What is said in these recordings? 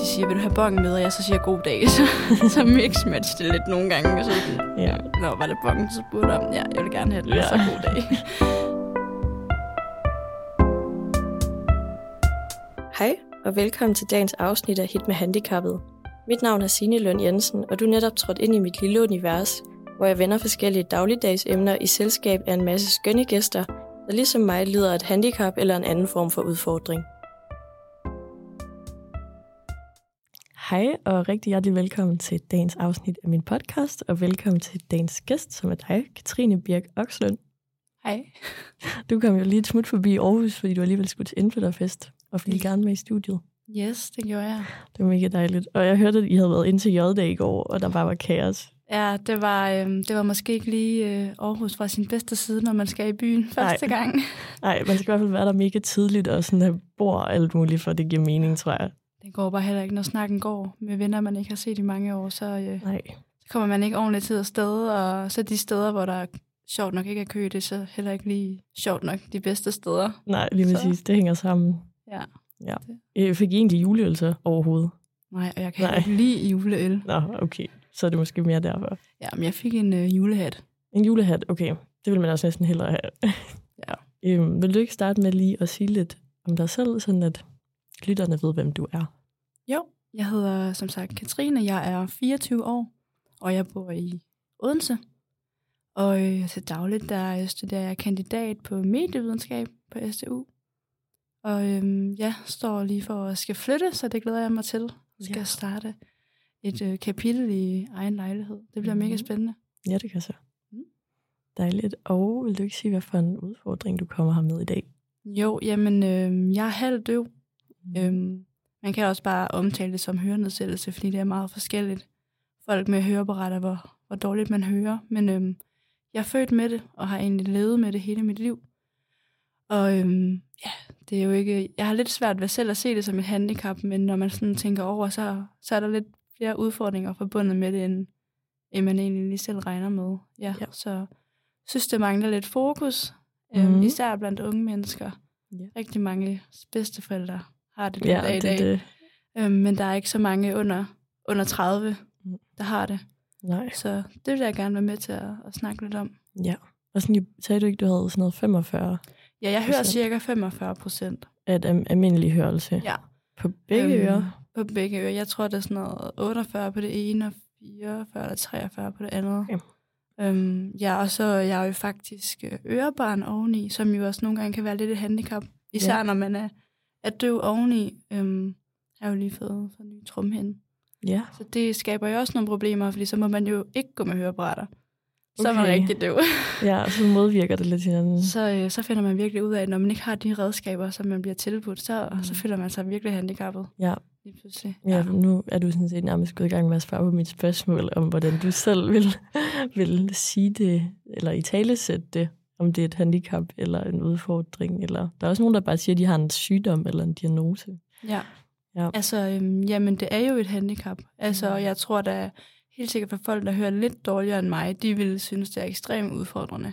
de siger, vil du have bongen med, og jeg så siger god dag, så, så mix-match det lidt nogle gange. Så, Ja. Nå, var det bongen, så spurgte om, ja, jeg vil gerne have den, Ja. så god dag. Hej, og velkommen til dagens afsnit af Hit med Handicappet. Mit navn er Signe Lund Jensen, og du er netop trådt ind i mit lille univers, hvor jeg vender forskellige dagligdagsemner i selskab af en masse skønne gæster, der ligesom mig lider af et handicap eller en anden form for udfordring. Hej og rigtig hjertelig velkommen til dagens afsnit af min podcast, og velkommen til dagens gæst, som er dig, Katrine Birk Okslund. Hej. Du kom jo lige et smut forbi Aarhus, fordi du alligevel skulle til indflytterfest, og ville gerne med i studiet. Yes, det gjorde jeg. Det var mega dejligt. Og jeg hørte, at I havde været ind til J-dag i går, og der bare var kaos. Ja, det var, øhm, det var måske ikke lige øh, Aarhus fra sin bedste side, når man skal i byen første Nej. gang. Nej, man skal i hvert fald være der mega tidligt, og sådan have bord og alt muligt, for det giver mening, tror jeg. Det går bare heller ikke, når snakken går med venner, man ikke har set i mange år, så, øh, Nej. så kommer man ikke ordentligt tid afsted, og så de steder, hvor der er sjovt nok ikke er kø, det er så heller ikke lige sjovt nok de bedste steder. Nej, lige præcis. Det hænger sammen. Ja. Ja. Jeg fik I egentlig juleøl så overhovedet? Nej, og jeg kan Nej. ikke lide juleøl. Nå, okay. Så er det måske mere derfor. Ja, men jeg fik en øh, julehat. En julehat, okay. Det vil man også næsten hellere have. Ja. Øhm, vil du ikke starte med lige at sige lidt om dig selv, sådan at lytterne ved, hvem du er? Jo, jeg hedder som sagt Katrine, jeg er 24 år, og jeg bor i Odense. Og øh, til dagligt, der studerer jeg kandidat på medievidenskab på SDU. Og øhm, jeg står lige for at skal flytte, så det glæder jeg mig til. Jeg skal Ja. starte et øh, kapitel i egen lejlighed. Det bliver mega Mhm. spændende. Ja, det kan så. Mm. Dejligt. Og vil du ikke sige, hvad for en udfordring, du kommer her med i dag? Jo, jamen, øh, jeg er halvdøv. Øhm, man kan også bare omtale det som hørenedsættelse, fordi det er meget forskelligt. Folk med høreapparater, hvor, hvor dårligt man hører. Men øhm, jeg er født med det, og har egentlig levet med det hele mit liv. Og øhm, ja, det er jo ikke... Jeg har lidt svært ved selv at se det som et handicap, men når man sådan tænker over, så, så er der lidt flere udfordringer forbundet med det, end, end man egentlig lige selv regner med. Ja, Ja. så synes, det mangler lidt fokus, øhm, Mhm. især blandt unge mennesker. Ja. Rigtig mange bedsteforældre har det den Ja, dag i det, dag. det, Øhm, men der er ikke så mange under, under 30, Mm. der har det. nej. Så det vil jeg gerne være med til at, at snakke lidt om. Ja. Og sådan, sagde du ikke, du havde sådan noget 45 Ja, jeg hører cirka 45 procent. af am- almindelig hørelse Ja. på begge Øhm, ører? På begge ører. Jeg tror, det er sådan noget 48 på det ene, og 44 eller 43 på det andet. Okay. Øhm, ja, og så er jeg jo faktisk øh, ørebarn oveni, som jo også nogle gange kan være lidt et handicap. Især ja. når man er, er døv oveni. Øhm, jeg har jo lige fået, en ny trumhinde. Ja. Så det skaber jo også nogle problemer, fordi så må man jo ikke gå med høreapparater. Så er man Okay. rigtig døv. Ja, så modvirker det lidt hinanden. så, øh, så finder man virkelig ud af, at når man ikke har de redskaber, som man bliver tilbudt, så, Mm. så føler man sig virkelig handicappet. Ja. Lige pludselig. Ja, nu er du sådan set nærmest gået i gang med at svare på mit spørgsmål om, hvordan du selv vil, vil sige det, eller i tale sætte det, om det er et handicap eller en udfordring. Eller der er også nogen, der bare siger, at de har en sygdom eller en diagnose. Ja. Ja. Altså, øhm, jamen, det er jo et handicap. Altså, jeg tror da helt sikkert for folk, der hører lidt dårligere end mig, de vil synes, det er ekstremt udfordrende.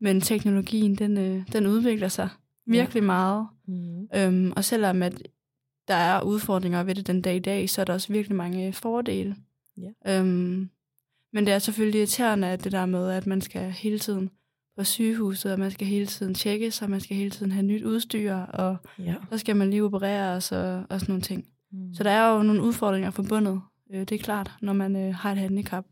Men teknologien, den, øh, den udvikler sig virkelig ja. meget. Mm. Øhm, og selvom at der er udfordringer ved det den dag i dag, så er der også virkelig mange fordele. Ja. Øhm, men det er selvfølgelig irriterende, at det der med, at man skal hele tiden på sygehuset, og man skal hele tiden tjekke og man skal hele tiden have nyt udstyr, og Ja. så skal man lige opereres og, og sådan nogle ting. Mm. Så der er jo nogle udfordringer forbundet, øh, det er klart, når man øh, har et handicap.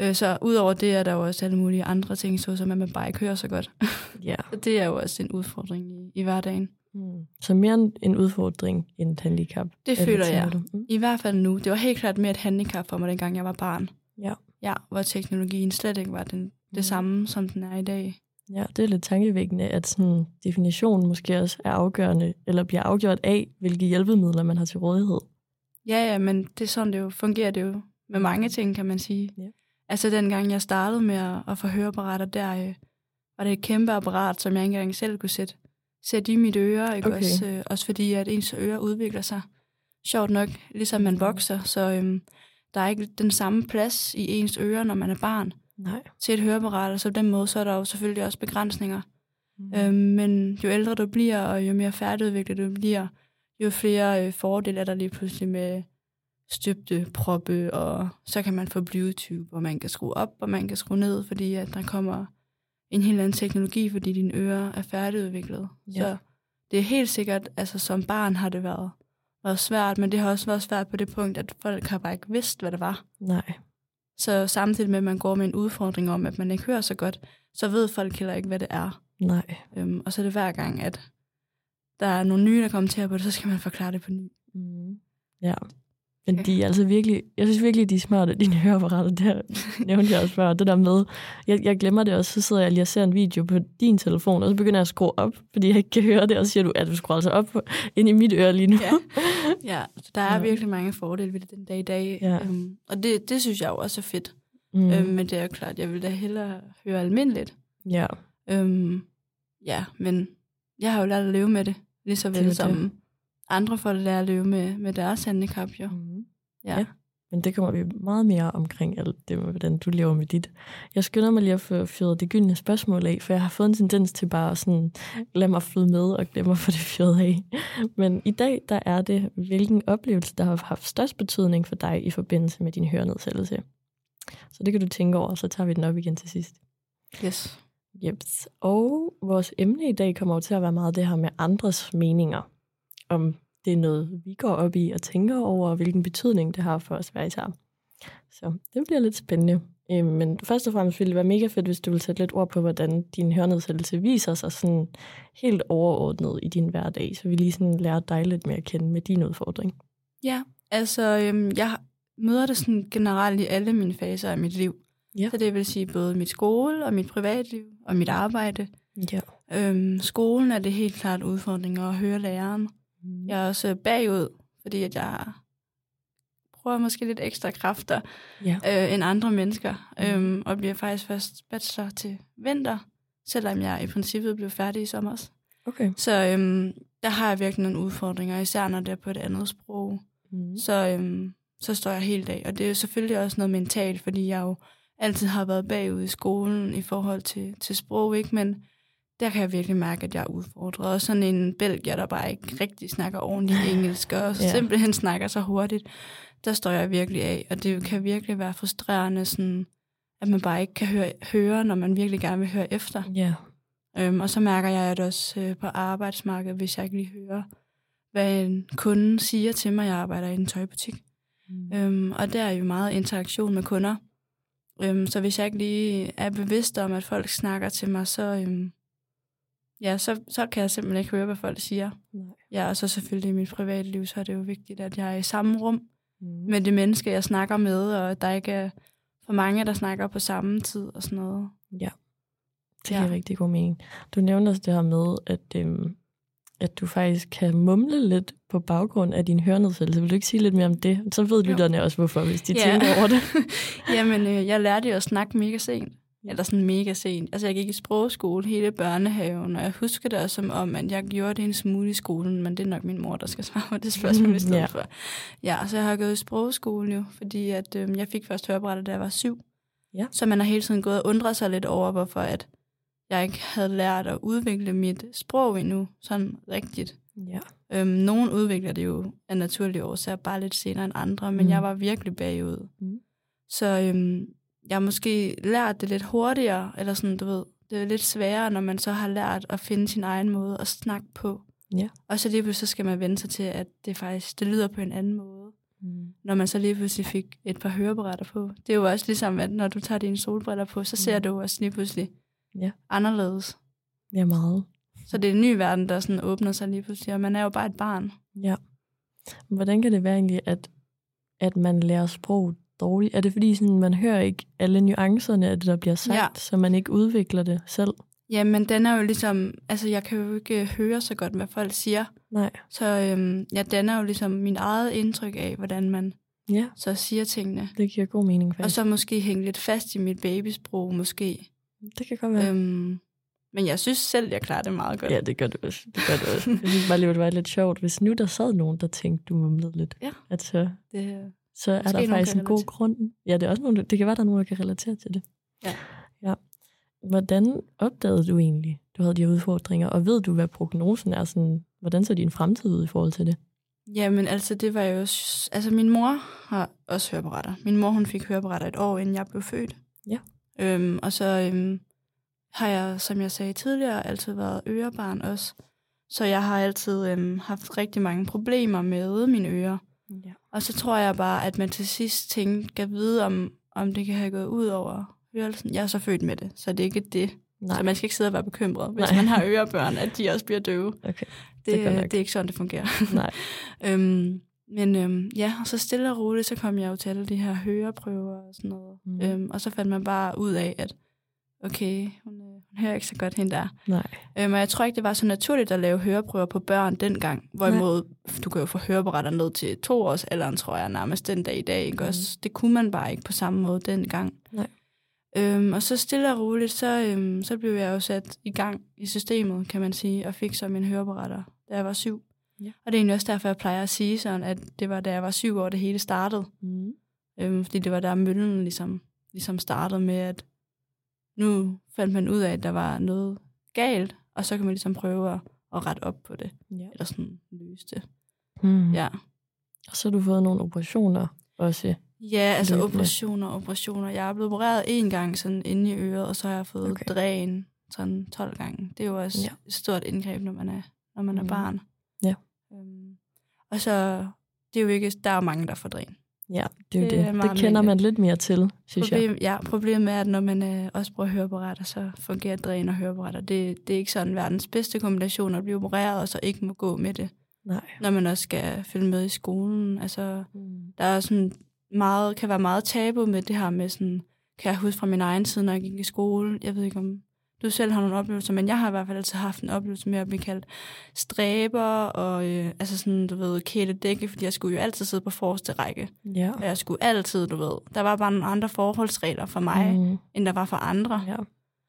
Øh, så udover det er der jo også alle mulige andre ting, såsom at man bare ikke hører så godt. ja. Så det er jo også en udfordring i, i hverdagen. Mm. Så mere en- udfordring end et handicap. Det er føler jeg. Mm. I hvert fald nu. Det var helt klart mere et handicap for mig, dengang jeg var barn. Ja. Ja, hvor teknologien slet ikke var den, det Mm. samme, som den er i dag. Ja, det er lidt tankevækkende, at sådan definitionen måske også er afgørende, eller bliver afgjort af, hvilke hjælpemidler man har til rådighed. Ja, ja, men det er sådan, det jo fungerer det jo med mange ting, kan man sige. Ja. Altså, dengang jeg startede med at, at få høreapparater, der øh, var det et kæmpe apparat, som jeg ikke engang selv kunne sætte, sætte i mit øre. Ikke? Okay. Også, øh, også fordi, at ens øre udvikler sig. Sjovt nok, ligesom man vokser, så øhm, der er ikke den samme plads i ens øre, når man er barn, Nej. til et høreapparat, og så på den måde, så er der jo selvfølgelig også begrænsninger. Mm. Øhm, men jo ældre du bliver, og jo mere færdigudviklet du bliver, jo flere øh, fordele er der lige pludselig med støbte proppe, og så kan man få Bluetooth, og man kan skrue op, og man kan skrue ned, fordi at der kommer en helt anden teknologi, fordi dine ører er færdigudviklet. Ja. Så det er helt sikkert, altså som barn har det været, været svært, men det har også været svært på det punkt, at folk har bare ikke vidst, hvad det var. Nej. Så samtidig med, at man går med en udfordring om, at man ikke hører så godt, så ved folk heller ikke, hvad det er. Nej. Øhm, og så er det hver gang, at der er nogle nye, der kommer til på det, så skal man forklare det på ny. Mm. Ja. Men de er altså virkelig, jeg synes virkelig, de er smarte, dine høreapparater der, nævnte jeg også før, det der med, jeg, jeg glemmer det også, så sidder jeg lige og ser en video på din telefon, og så begynder jeg at skrue op, fordi jeg ikke kan høre det, og så siger du, at du skruer altså op ind i mit øre lige nu. Ja, ja så der er Ja. virkelig mange fordele ved det den dag i dag. Ja. Øhm, og det, det synes jeg jo også er fedt. Mm. Øhm, men det er jo klart, jeg vil da hellere høre almindeligt. ja. Øhm, ja, men jeg har jo lært at leve med det, lige så Det vel det. som andre folk lærer at leve med, med deres handicap jo. Mm. Ja. Ja. Men det kommer vi meget mere omkring, alt det med, hvordan du lever med dit. Jeg skynder mig lige at få fyret det gyldne spørgsmål af, for jeg har fået en tendens til bare at sådan, lade mig flyde med og glemme at få det fyret af. Men i dag, der er det, hvilken oplevelse, der har haft størst betydning for dig i forbindelse med din hørenedsættelse. Så det kan du tænke over, og så tager vi den op igen til sidst. Yes. Jeps. Og vores emne i dag kommer jo til at være meget det her med andres meninger. Om det er noget, vi går op i og tænker over, og hvilken betydning det har for os hver især. Så det bliver lidt spændende. Øhm, Men først og fremmest ville det være mega fedt, hvis du ville sætte lidt ord på, hvordan din hørenedsættelse viser sig sådan helt overordnet i din hverdag, så vi lige sådan lærer dig lidt mere at kende med din udfordring. Ja, altså øhm, jeg møder det sådan generelt i alle mine faser af mit liv. Ja. Så det vil sige både mit skole og mit privatliv og mit arbejde. Ja. Øhm, skolen er det helt klart udfordringer at høre læreren. Jeg er også bagud, fordi at jeg bruger måske lidt ekstra kræfter Ja. øh, end andre mennesker, Mhm. øhm, og bliver faktisk først bachelor til vinter, selvom jeg i princippet blev færdig i sommer. Okay. Så øhm, der har jeg virkelig nogle udfordringer, især når det er på et andet sprog. Mm. Så, øhm, så står jeg helt af. Og det er jo selvfølgelig også noget mentalt, fordi jeg jo altid har været bagud i skolen i forhold til, til sprog, ikke? Men der kan jeg virkelig mærke, at jeg er udfordret. Og sådan en belgier, der bare ikke rigtig snakker ordentligt engelsk, og Ja. simpelthen snakker så hurtigt, der står jeg virkelig af. Og det kan virkelig være frustrerende, sådan, at man bare ikke kan høre, høre, når man virkelig gerne vil høre efter. Ja. Øhm, og så mærker jeg at også øh, på arbejdsmarkedet, hvis jeg ikke lige hører, hvad en kunde siger til mig. Jeg arbejder i en tøjbutik. Mm. Øhm, og der er jo meget interaktion med kunder. Øhm, så hvis jeg ikke lige er bevidst om, at folk snakker til mig, så, øhm, ja, så, så kan jeg simpelthen ikke høre, hvad folk siger. Nej. Ja, og så selvfølgelig i mit private liv, så er det jo vigtigt, at jeg er i samme rum Mm. med det menneske, jeg snakker med, og at der ikke er for mange, der snakker på samme tid og sådan noget. Ja, det giver Ja. rigtig god mening. Du nævnte også det her med, at, øhm, at du faktisk kan mumle lidt på baggrund af din hørenedsættelse. Vil du ikke sige lidt mere om det? Så ved Jo. lytterne også, hvorfor, hvis de Ja. tænker over det. Jamen, øh, jeg lærte jo at snakke mega sent. Eller sådan mega sent. Altså, jeg gik i sprogskole hele børnehaven, og jeg husker det også som om, at jeg gjorde det en smule i skolen, men det er nok min mor, der skal svare på det spørgsmål i stedet Ja. for. Ja, så jeg har gået i sprogskole jo, fordi at, øh, jeg fik først hørebrættet, da jeg var syv. Ja. Så man har hele tiden gået og undret sig lidt over, hvorfor at jeg ikke havde lært at udvikle mit sprog endnu, sådan rigtigt. Ja. Øhm, nogen udvikler det jo af naturlige årsager bare lidt senere end andre, men Mm. jeg var virkelig bagud. Mm. Så øhm, jeg måske lært det lidt hurtigere, eller sådan, du ved, det er lidt sværere, når man så har lært at finde sin egen måde at snakke på. Ja. Og så lige pludselig så skal man vende sig til, at det faktisk, det lyder på en anden måde, Mm. når man så lige pludselig fik et par hørebrætter på. Det er jo også ligesom, at når du tager dine solbriller på, så ser Mm. du også lige pludselig Ja. anderledes. Ja, meget. Så det er en ny verden, der sådan åbner sig lige pludselig, og man er jo bare et barn. Ja. Hvordan kan det være egentlig, at, at man lærer sprog dårligt? Er det fordi, sådan, man hører ikke alle nuancerne af det, der bliver sagt, Ja. så man ikke udvikler det selv? Jamen, den er jo ligesom, altså jeg kan jo ikke høre så godt, hvad folk siger. Nej. Så øhm, ja, den er jo ligesom min eget indtryk af, hvordan man Ja, så siger tingene. det giver god mening Og faktisk. så måske hænge lidt fast i mit babysprog, måske. det kan godt være. Ja. Øhm, men jeg synes selv, jeg klarer det meget godt. Ja, det gør du også. Det gør du også. Jeg synes bare det var lidt sjovt, hvis nu der sad nogen, der tænkte, du mumlede lidt. Ja. At så, Det, så er Måske der faktisk en god grund. Ja, det er også nogen, det kan være, der er nogen, der kan relatere til det. Ja. ja. Hvordan opdagede du egentlig, du havde de her udfordringer, og ved du, hvad prognosen er? Sådan, hvordan så din fremtid ud i forhold til det? Jamen, altså, det var jo... Altså, min mor har også høreapparater. Min mor, hun fik høreapparater et år, inden jeg blev født. Ja. Øhm, og så øhm, har jeg, som jeg sagde tidligere, altid været ørebarn også. Så jeg har altid øhm, haft rigtig mange problemer med mine ører. Ja. Og så tror jeg bare, at man til sidst tænker, kan vide, om, om det kan have gået ud over hørelsen. Jeg er så født med det, så det er ikke det. Nej. Så man skal ikke sidde og være bekymret, hvis Nej. man har ørebørn, at de også bliver døve. Okay. Det, Det er det er ikke sådan, det fungerer. Nej. øhm, men øhm, ja, og så stille og roligt, så kom jeg jo til alle de her høreprøver og sådan noget. Mm. Øhm, og så fandt man bare ud af, at okay, hun, øh, hun hører ikke så godt hende der. Nej. Øhm, og jeg tror ikke, det var så naturligt at lave høreprøver på børn dengang. Hvorimod, du kan jo få høreapparater ned til to års alderen, tror jeg, nærmest den dag i dag. Ikke? Mhm. Også, det kunne man bare ikke på samme måde dengang. Nej. Øhm, og så stille og roligt, så, øhm, så blev jeg jo sat i gang i systemet, kan man sige, og fik så min høreapparater, da jeg var syv. Ja. Og det er egentlig også derfor, jeg plejer at sige sådan, at det var da jeg var syv år, det hele startede. Mm. Øhm, fordi det var der møllen ligesom, ligesom startede med, at nu fandt man ud af, at der var noget galt, og så kan man ligesom prøve at, at rette op på det, Ja. eller sådan løse det. Mm. Ja, Og så har du fået nogle operationer også. ja altså Løbende. operationer, operationer. Jeg er blevet opereret en gang sådan inde i øret, og så har jeg fået Okay. dræn sådan 12 gange. Det er jo også Ja. et stort indgreb, når man er, når man er Mhm. barn. Ja. Øhm, og så, det er jo ikke, der er jo mange, der får dræn. Ja, det er Det det. er Det, kender man lidt mere til, synes jeg. Problem, ja, problemet er, at når man øh, også bruger høreapparater, så fungerer dræn og høreapparater. Det, det er ikke sådan verdens bedste kombination at blive opereret, og så ikke må gå med det, Nej. når man også skal følge med i skolen. Altså, Mm. der er sådan meget, kan være meget tabu med det her med sådan, kan jeg huske fra min egen tid, når jeg gik i skole. Jeg ved ikke, om du selv har nogle oplevelser, men jeg har i hvert fald altid haft en oplevelse med at blive kaldt stræber, og øh, altså sådan, du ved, kæledække, fordi jeg skulle jo altid sidde på forreste række. Ja. Og jeg skulle altid, du ved, der var bare nogle andre forholdsregler for mig, mm. End der var for andre. Ja.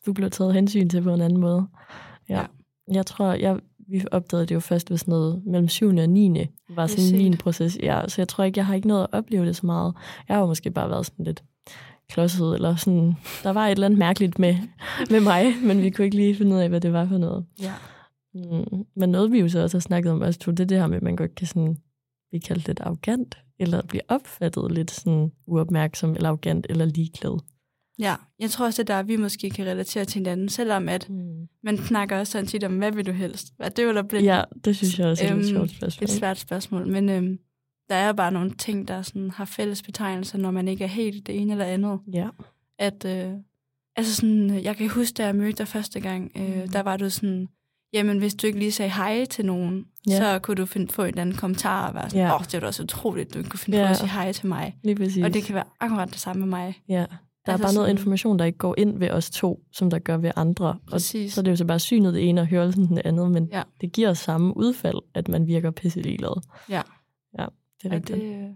Du blev taget hensyn til på en anden måde. Ja. Ja. Jeg tror, jeg, vi opdagede det jo først ved sådan noget mellem 7. og 9. var sådan min proces. Ja, så jeg tror ikke, jeg har ikke nået at opleve det så meget. Jeg har jo måske bare været sådan lidt klodset, eller sådan, der var et eller andet mærkeligt med, med mig, men vi kunne ikke lige finde ud af, hvad det var for noget. Ja. Mm. Men noget, vi jo så også har snakket om, også, det er det her med, at man godt kan sådan blive kaldt lidt arrogant, eller blive opfattet lidt sådan uopmærksom, eller arrogant, eller ligeglad. ja, jeg tror også, at der vi måske kan relatere til hinanden, selvom at Mm. man snakker også sådan tit om, hvad vil du helst? Hvad det eller blind? Ja, det synes jeg også er et Øhm, sjovt spørgsmål. Et svært spørgsmål, men øhm, der er bare nogle ting, der sådan har fælles betegnelser, når man ikke er helt det ene eller andet. Ja. At, øh, altså sådan, jeg kan huske, da jeg mødte dig første gang, øh, Mm. der var du sådan, jamen hvis du ikke lige sagde hej til nogen, Ja. så kunne du finde, få en eller anden kommentar og være sådan, åh, Ja. oh, det var da også utroligt, du ikke kunne finde Ja. på at sige hej til mig. Lige præcis. Og det kan være akkurat det samme med mig. Ja, der Altså er bare noget sådan- information, der ikke går ind ved os to, som der gør ved andre. Og Præcis. så er det jo så bare synet det ene og hørelsen det andet, men Ja. det giver samme udfald, at man virker pisse ligeglad. Ja. Ja, det er Ja, rigtigt. det,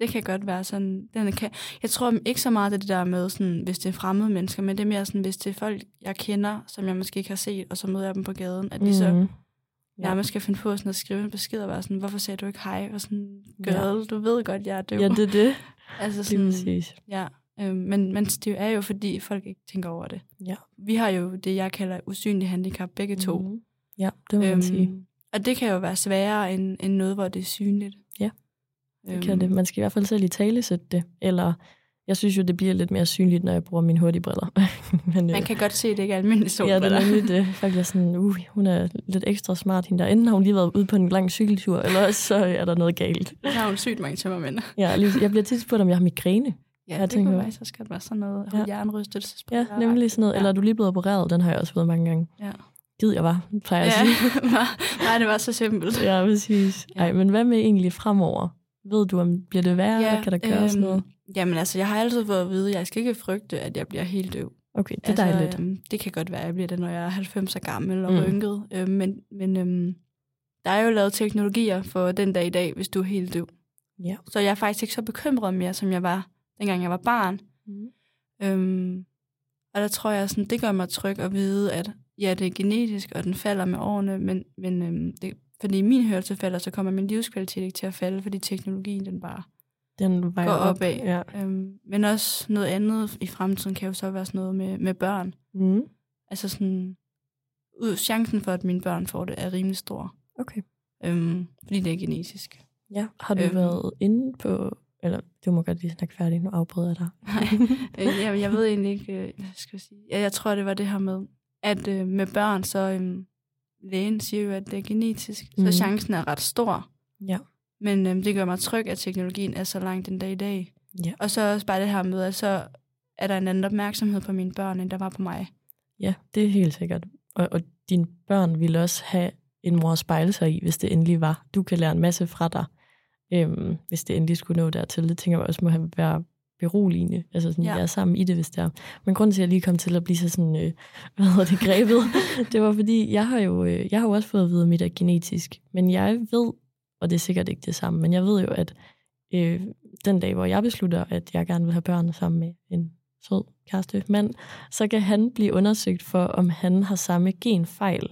det kan godt være sådan. Den kan, jeg tror ikke så meget, det det der med, sådan, hvis det er fremmede mennesker, men det er mere sådan, hvis det er folk, jeg kender, som jeg måske ikke har set, og så møder jeg dem på gaden, at de så Mhm. Ja. nærmest skal finde på sådan at skrive en besked og være sådan, hvorfor sagde du ikke hej? Og sådan, Ja. girl, du ved godt, jeg er døv. Ja, det er det. altså sådan, præcis. ja, øh, men, men det er jo fordi, folk ikke tænker over det. Ja. Vi har jo det, jeg kalder usynlig handicap, begge to. Mhm. Ja, det må man sige. og det kan jo være sværere end, end noget, hvor det er synligt. Ja, Det Øhm, kan det. Man skal i hvert fald selv i tale sætte det. Eller, jeg synes jo, det bliver lidt mere synligt, når jeg bruger mine hurtige briller. Men, Man kan godt se, at det ikke er almindeligt Ja, det solbriller. er nemlig det. Folk er sådan, uh, hun er lidt ekstra smart, hende der. Enten har hun lige været ude på en lang cykeltur, eller så er der noget galt. Der har hun sygt mange tømmermænd. Ja, lige, jeg bliver tit spurgt, om jeg har migræne. Ja, Jeg det tænker- kunne faktisk også godt være sådan noget. Ja. Ja. Hjernerystelsesbriller. Ja, nemlig sådan noget. Ja. Eller er du lige blevet opereret? Den har jeg også fået mange gange. Ja. Gid jeg var, plejer jeg at Ja, sige. nej, det var så simpelt. Ja, præcis. Ej, men hvad med egentlig fremover? Ved du, om bliver det værre? Ja, kan der gøres øhm, noget? Jamen altså, jeg har altid fået at vide, at jeg skal ikke frygte, at jeg bliver helt døv. Okay, det er altså, dejligt. Øhm, det kan godt være, at jeg bliver det, når jeg er 90 år gammel og mm. rynket. Øhm, men men øhm, der er jo lavet teknologier for den dag i dag, hvis du er helt døv. Ja. Så jeg er faktisk ikke så bekymret mere, som jeg var, dengang jeg var barn. Mm. Øhm, og der tror jeg, sådan, det gør mig tryg at vide, at ja, det er genetisk, og den falder med årene, men, men øhm, det, fordi min hørelse falder, så kommer min livskvalitet ikke til at falde, fordi teknologien den bare Den vejer går op. opad. Ja. Øhm, men også noget andet i fremtiden kan jo så være sådan noget med, med børn. Mm. Altså sådan, ud, chancen for, at mine børn får det, er rimelig stor. Okay. øhm, fordi det er genetisk. Ja, har du Øhm. været inde på, eller du må godt lige snakke færdig, nu afbryder jeg dig. Nej, øh, jeg, jeg ved egentlig ikke, øh, hvad skal jeg sige. Ja, jeg tror, det var det her med, at øh, med børn, så øhm, lægen siger jo, at det er genetisk, Mhm. så chancen er ret stor. Ja. Men øhm, det gør mig tryg, at teknologien er så langt den dag i dag. Ja. Og så også bare det her med, at så er der en anden opmærksomhed på mine børn, end der var på mig. Ja, det er helt sikkert. Og, og dine børn ville også have en mor at spejle sig i, hvis det endelig var. Du kan lære en masse fra dig, øhm, hvis det endelig skulle nå dertil. Det tænker jeg også må have være beroligende. Altså sådan, Ja. jeg er sammen i det, hvis det er. Men grunden til, at jeg lige kom til at blive så sådan, øh, hvad hedder det, grebet, det var fordi, jeg har jo, øh, jeg har jo også fået at vide, at mit er genetisk. Men jeg ved, og det er sikkert ikke det samme, men jeg ved jo, at øh, den dag, hvor jeg beslutter, at jeg gerne vil have børn sammen med en sød kæreste mand, så kan han blive undersøgt for, om han har samme genfejl.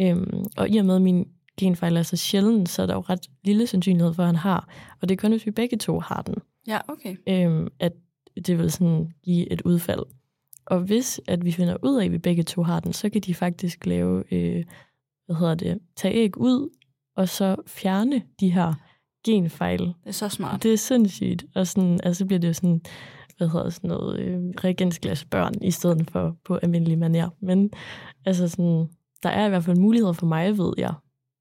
Øhm, og i og med, at min genfejl er så sjælden, så er der jo ret lille sandsynlighed for, at han har. Og det er kun, hvis vi begge to har den, Ja, okay. øhm, at det vil sådan give et udfald. Og hvis at vi finder ud af, at vi begge to har den, så kan de faktisk lave, øh, hvad hedder det, tage æg ud, og så fjerne de her genfejl. Det er så smart. Det er sindssygt. Og sådan, altså, så bliver det jo sådan, hvad hedder sådan noget, øh, reagensglas børn, i stedet for på almindelig manier. Men altså sådan, der er i hvert fald muligheder for mig, ved jeg.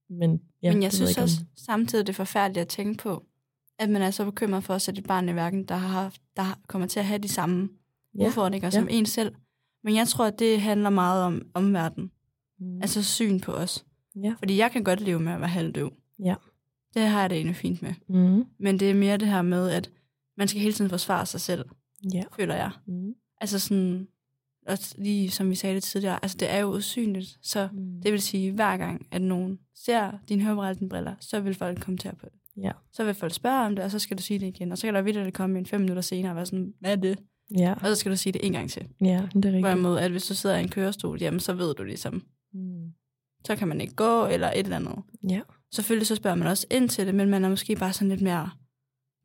Men, ja, Men jeg synes ikke, om- også samtidig, det er forfærdeligt at tænke på, at man er så bekymret for at sætte et barn i verden, der, har haft, der kommer til at have de samme Ja, udfordringer ja. som en selv. Men jeg tror, at det handler meget om omverdenen. Mm. Altså syn på os. ja. Fordi jeg kan godt leve med at være halvdøv. Ja. Det har jeg det egentlig fint med. Mm. Men det er mere det her med, at man skal hele tiden forsvare sig selv, Ja. føler jeg. Mm. Altså sådan, også lige som vi sagde det tidligere, altså det er jo usynligt. Så Mm. det vil sige, hver gang, at nogen ser dine hørebriller, så vil folk kommentere på det. Ja. Så vil folk spørge om det, og så skal du sige det igen. Og så kan der vidt, komme en fem minutter senere og være sådan, hvad er det? Ja, Og så skal du sige det en gang til. ja, det er rigtigt. Hvorimod, at hvis du sidder i en kørestol, jamen så ved du ligesom, Mm. så kan man ikke gå, eller et eller andet. Ja. Selvfølgelig så spørger man også ind til det, men man er måske bare sådan lidt mere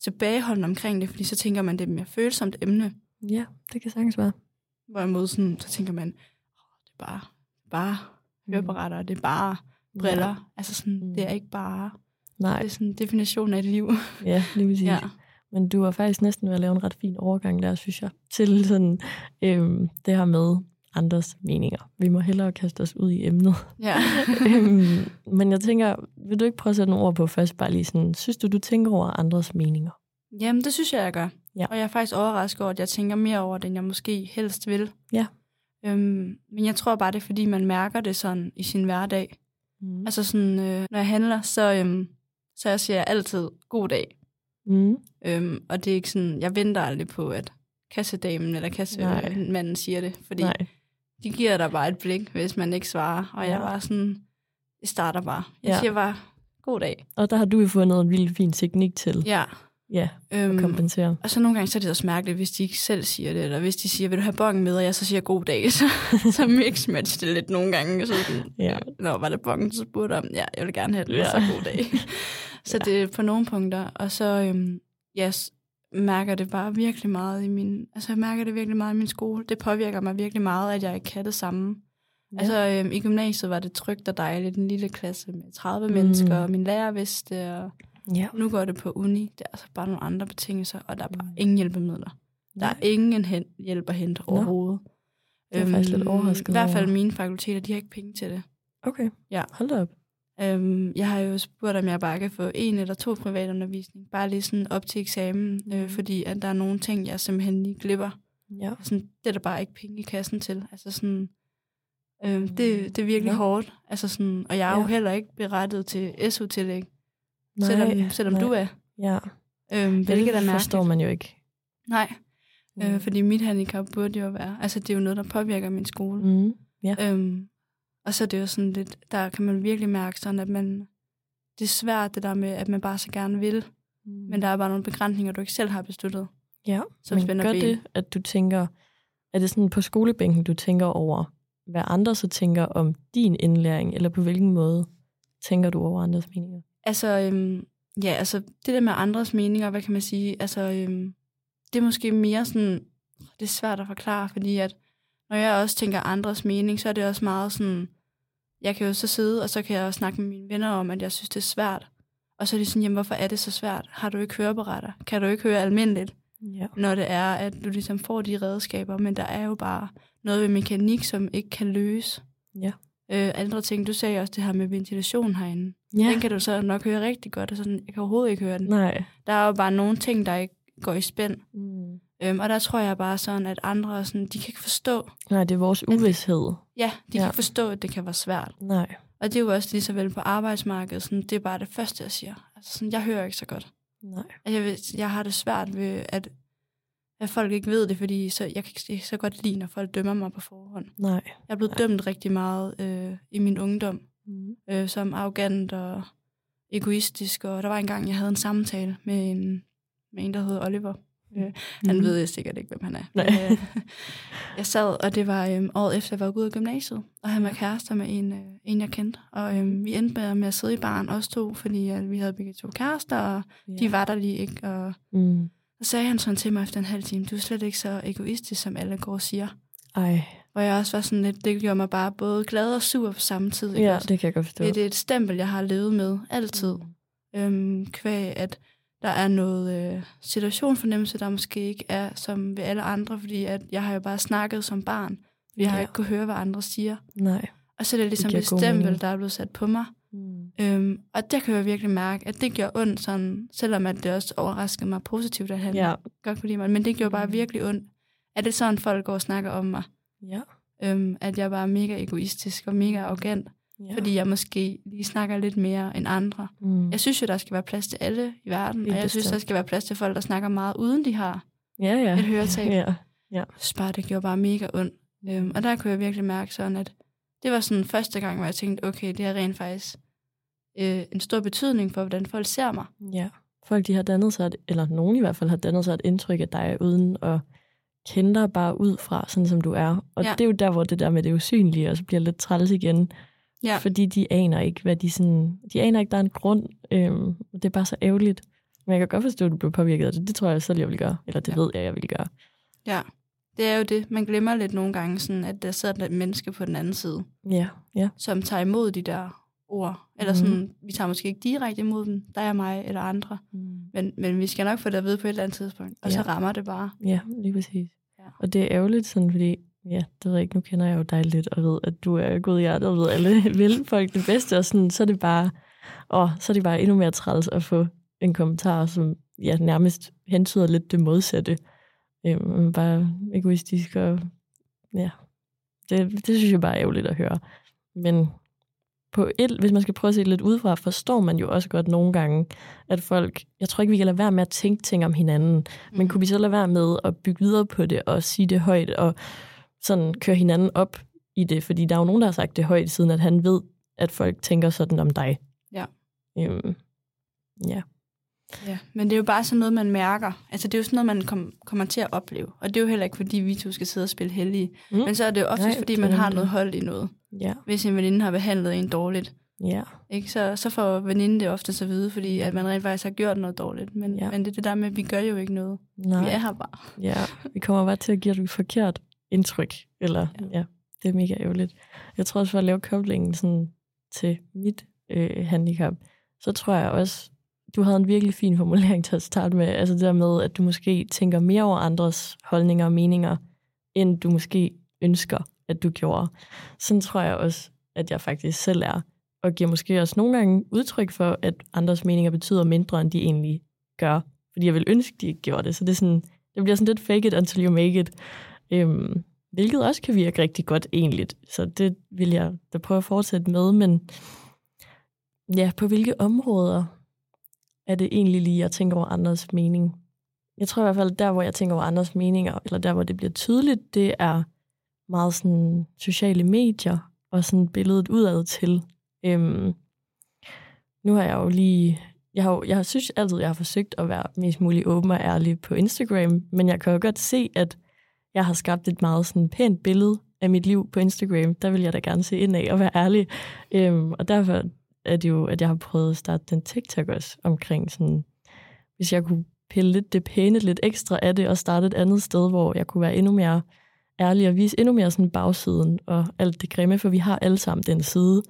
tilbageholdende omkring det, fordi så tænker man, det er et mere følsomt emne. ja, det kan sagtens være. Hvorimod sådan, så tænker man, "Åh, det er bare, bare høreapparater, det er bare briller. Ja. Altså sådan, Mm. det er ikke bare, Nej, det er sådan definitionen af et liv. ja, lige præcis. ja. Men du har faktisk næsten ved at lave en ret fin overgang der, synes jeg, til sådan, øhm, det her med andres meninger. Vi må hellere kaste os ud i emnet. ja. øhm, men jeg tænker, vil du ikke prøve at sætte nogle ord på først, bare lige sådan, synes du, du tænker over andres meninger? Jamen, det synes jeg, jeg gør. Ja. Og jeg er faktisk overrasket over, at jeg tænker mere over det, end jeg måske helst vil. Ja. Øhm, men jeg tror bare, det er, fordi man mærker det sådan i sin hverdag. Mm. Altså sådan, øh, når jeg handler, så, øhm, så jeg siger altid god dag. Mm. Øhm, og det er ikke sådan, jeg venter aldrig på, at kassedamen eller Nej. kassemanden siger det. Fordi Nej. de giver dig bare et blik, hvis man ikke svarer. Og jeg Ja. var sådan, det starter bare. Jeg Ja. siger bare, god dag. Og der har du jo fundet en vildt fin teknik til Ja. Ja, Øhm, kompensere. og så nogle gange så er det også mærkeligt, hvis de ikke selv siger det, eller hvis de siger, vil du have bongen med, og jeg så siger god dag, så, så mix-match det lidt nogle gange. Så sådan, Ja. Nå, var det bongen, så spurgte om, ja, jeg vil gerne have den, ja. Ja. og så god dag. så det er på nogle punkter, og så øhm, jeg mærker det bare virkelig meget i min, altså jeg mærker det virkelig meget i min skole. Det påvirker mig virkelig meget, at jeg ikke kan det samme. Ja. Altså øhm, i gymnasiet var det trygt og dejligt, en lille klasse med 30 mm. mennesker, og min lærer vidste og ja. nu går det på uni, det er altså bare nogle andre betingelser, og der er bare Mm. ingen hjælpemidler. Der er ingen hen, hjælp at hente Nå. overhovedet. Det er jeg faktisk lidt overrasket I hvert fald mine fakulteter, de har ikke penge til det. Okay, Ja. hold op. Øhm, jeg har jo spurgt, om jeg bare kan få en eller to privatundervisning, bare lige sådan op til eksamen, øh, Mhm. fordi at der er nogle ting, jeg simpelthen lige glipper. Ja. Sådan, det er der bare ikke penge i kassen til. Altså sådan, øh, det, det er virkelig Nå. hårdt. Altså sådan, og jeg er jo Ja. heller ikke berettet til SU-tillæg, Nej, selvom, selvom nej. du er. Ja, Øhm, hvilket er det mærkeligt. forstår man jo ikke. Nej, Mm. øh, fordi mit handicap burde jo være, altså det er jo noget, der påvirker min skole. Mm. Ja. Øhm, og så er det jo sådan lidt, der kan man virkelig mærke sådan, at man, det er svært det der med, at man bare så gerne vil, men der er bare nogle begrænsninger, du ikke selv har besluttet. Ja, som men gør ben. det, at du tænker, er det sådan på skolebænken, du tænker over, hvad andre så tænker om din indlæring, eller på hvilken måde tænker du over andres meninger? Altså, øhm, ja, altså det der med andres meninger, hvad kan man sige, altså øhm, det er måske mere sådan, det er svært at forklare, fordi at når jeg også tænker andres mening, så er det også meget sådan, jeg kan jo så sidde, og så kan jeg også snakke med mine venner om, at jeg synes, det er svært. Og så er de sådan, jamen hvorfor er det så svært? Har du ikke høreberetter? Kan du ikke høre almindeligt? Ja. Når det er, at du ligesom får de redskaber, men der er jo bare noget ved mekanik, som ikke kan løse. Ja. Øh, andre ting, du sagde også det her med ventilation herinde. Ja. Den kan du så nok høre rigtig godt, og sådan, jeg kan overhovedet ikke høre den. Nej. Der er jo bare nogle ting, der ikke går i spænd. Mm. Øhm, og der tror jeg bare sådan, at andre, sådan, de kan ikke forstå, Nej, det er vores uvidshed. ja, de ja. Kan ikke forstå, at det kan være svært. Nej. Og det er jo også lige så vel på arbejdsmarkedet, sådan, det er bare det første, jeg siger. Altså, sådan, jeg hører ikke så godt. Nej. Altså, jeg, jeg har det svært ved, at, at folk ikke ved det, fordi så, jeg kan ikke så godt lide, når folk dømmer mig på forhånd. Nej. Jeg er blevet Nej. dømt rigtig meget øh, i min ungdom, Mm. øh, som arrogant og egoistisk, og der var engang, jeg havde en samtale med en, med en der hedder Oliver. Øh, han Mm. ved jeg sikkert ikke, hvem han er. Nej. Øh, jeg sad, og det var øhm, året efter, jeg var gået ud af gymnasiet, og han var kærester med en, øh, en jeg kendte. Og øhm, vi endte med, med at sidde i baren, os to, fordi øh, vi havde begge to kærester, og Ja. de var der lige ikke. Og Mm. så sagde han sådan til mig efter en halv time, du er slet ikke så egoistisk, som alle går og siger. Ej. Og jeg også var sådan lidt, det gjorde mig bare både glad og sur på samme tid. ikke Ja, også? det kan jeg godt forstå. Det, det er et stempel, jeg har levet med altid. Mm. Øhm, kvæg, at der er noget øh, situationsfornemmelse, der måske ikke er som ved alle andre, fordi at jeg har jo bare snakket som barn. Vi har Ja. ikke kunne høre, hvad andre siger. Nej. Og så er det ligesom det, god stempel, mening. der er blevet sat på mig. Mm. Øhm, og der kan jeg virkelig mærke, at det gjorde ondt, sådan, selvom at det også overraskede mig positivt, at han Ja. godt kunne lide mig. Men det gjorde bare Mm. virkelig ondt. At det er sådan, folk går og snakker om mig. Ja. Øhm, at jeg bare er mega egoistisk og mega arrogant, ja. fordi jeg måske lige snakker lidt mere end andre. Mm. Jeg synes jo, der skal være plads til alle i verden, Helt og jeg synes, der skal være plads til folk, der snakker meget, uden de har Ja, ja. et høretab. Ja. Synes bare, det gjorde bare mega ondt. Øhm, og der kunne jeg virkelig mærke sådan, at det var sådan første gang, hvor jeg tænkte, okay, det har rent faktisk øh, en stor betydning for, hvordan folk ser mig. Ja. Folk, de har dannet sig, et, eller nogen i hvert fald har dannet sig et indtryk af dig, uden at kende dig bare ud fra, sådan som du er. Og Ja. det er jo der, hvor det der med det usynlige også bliver lidt træls igen. Ja. Fordi de aner ikke, hvad de sådan... De aner ikke, der er en grund. Øhm, det er bare så ærgerligt. Men jeg kan godt forstå, at du blev påvirket af det. Det tror jeg selv, jeg vil gøre. Eller det Ja. ved jeg, jeg vil gøre. Ja, det er jo det. Man glemmer lidt nogle gange, sådan, at der sidder et menneske på den anden side, Ja, ja. som tager imod de der ord. Eller Mhm. sådan, vi tager måske ikke direkte imod dem, dig og mig eller andre. Mm. Men, men vi skal nok få det at vide på et eller andet tidspunkt. Og så Ja. rammer det bare. Ja, lige præcis. Og det er ærgerligt sådan, fordi, ja, det ved jeg ikke, nu kender jeg jo dig lidt, og ved, at du er god i hjertet, og ved, alle vil folk det bedste, og sådan, så er det bare, åh, så er det bare endnu mere træls at få en kommentar, som ja, nærmest hentyder lidt det modsatte. Øhm, bare egoistisk, og ja, det, det synes jeg bare er ærgerligt at høre. Men på et, hvis man skal prøve at se det lidt udefra, forstår man jo også godt nogle gange, at folk, jeg tror ikke, vi kan lade være med at tænke ting om hinanden, men Mm. kunne vi så lade være med at bygge videre på det og sige det højt og sådan køre hinanden op i det? Fordi der er jo nogen, der har sagt det højt, siden at han ved, at folk tænker sådan om dig. Ja. Øhm, ja. Ja, men det er jo bare sådan noget, man mærker. Altså, det er jo sådan noget, man kom, kommer til at opleve. Og det er jo heller ikke, fordi vi to skal sidde og spille heldige. Mm. Men så er det jo oftest, Nej, fordi det man har det. noget hold i noget. Ja. Hvis en veninde har behandlet en dårligt, Ja. ikke? Så, så får veninden det ofte så vide, fordi at man rent faktisk har gjort noget dårligt. Men, ja. Men det er det der med, at vi gør jo ikke noget. Nej. Vi er her bare. Ja, vi kommer bare til at give dig et forkert indtryk. Eller, Ja. ja. ja, det er mega ærgerligt. Jeg tror også, for at lave koblingen sådan, til mit øh, handicap, så tror jeg også, du havde en virkelig fin formulering til at starte med. Altså det der med, at du måske tænker mere over andres holdninger og meninger, end du måske ønsker, at du gjorde. Sådan tror jeg også, at jeg faktisk selv er. Og giver måske også nogle gange udtryk for, at andres meninger betyder mindre, end de egentlig gør. Fordi jeg vil ønske, de ikke gjorde det. Så det, er sådan, det bliver sådan lidt fake it until you make it. Øhm, hvilket også kan virke rigtig godt egentlig. Så det vil jeg da prøve at fortsætte med. Men ja, på hvilke områder er det egentlig lige, jeg tænker over andres mening? Jeg tror i hvert fald, der hvor jeg tænker over andres meninger, eller der hvor det bliver tydeligt, det er meget sådan sociale medier og sådan billedet udad til. Øhm, nu har jeg jo lige jeg, har, jo- jeg synes altid, jeg har forsøgt at være mest muligt åben og ærlig på Instagram, men jeg kan jo godt se, at jeg har skabt et meget sådan pænt billede af mit liv på Instagram. Der vil jeg da gerne se ind af og være ærlig. Øhm, og derfor er det jo, at jeg har prøvet at starte den TikTok også omkring sådan, hvis jeg kunne pille lidt det pæne lidt ekstra af det og starte et andet sted, hvor jeg kunne være endnu mere ærlige og vise endnu mere sådan bagsiden og alt det grimme, for vi har alle sammen den side.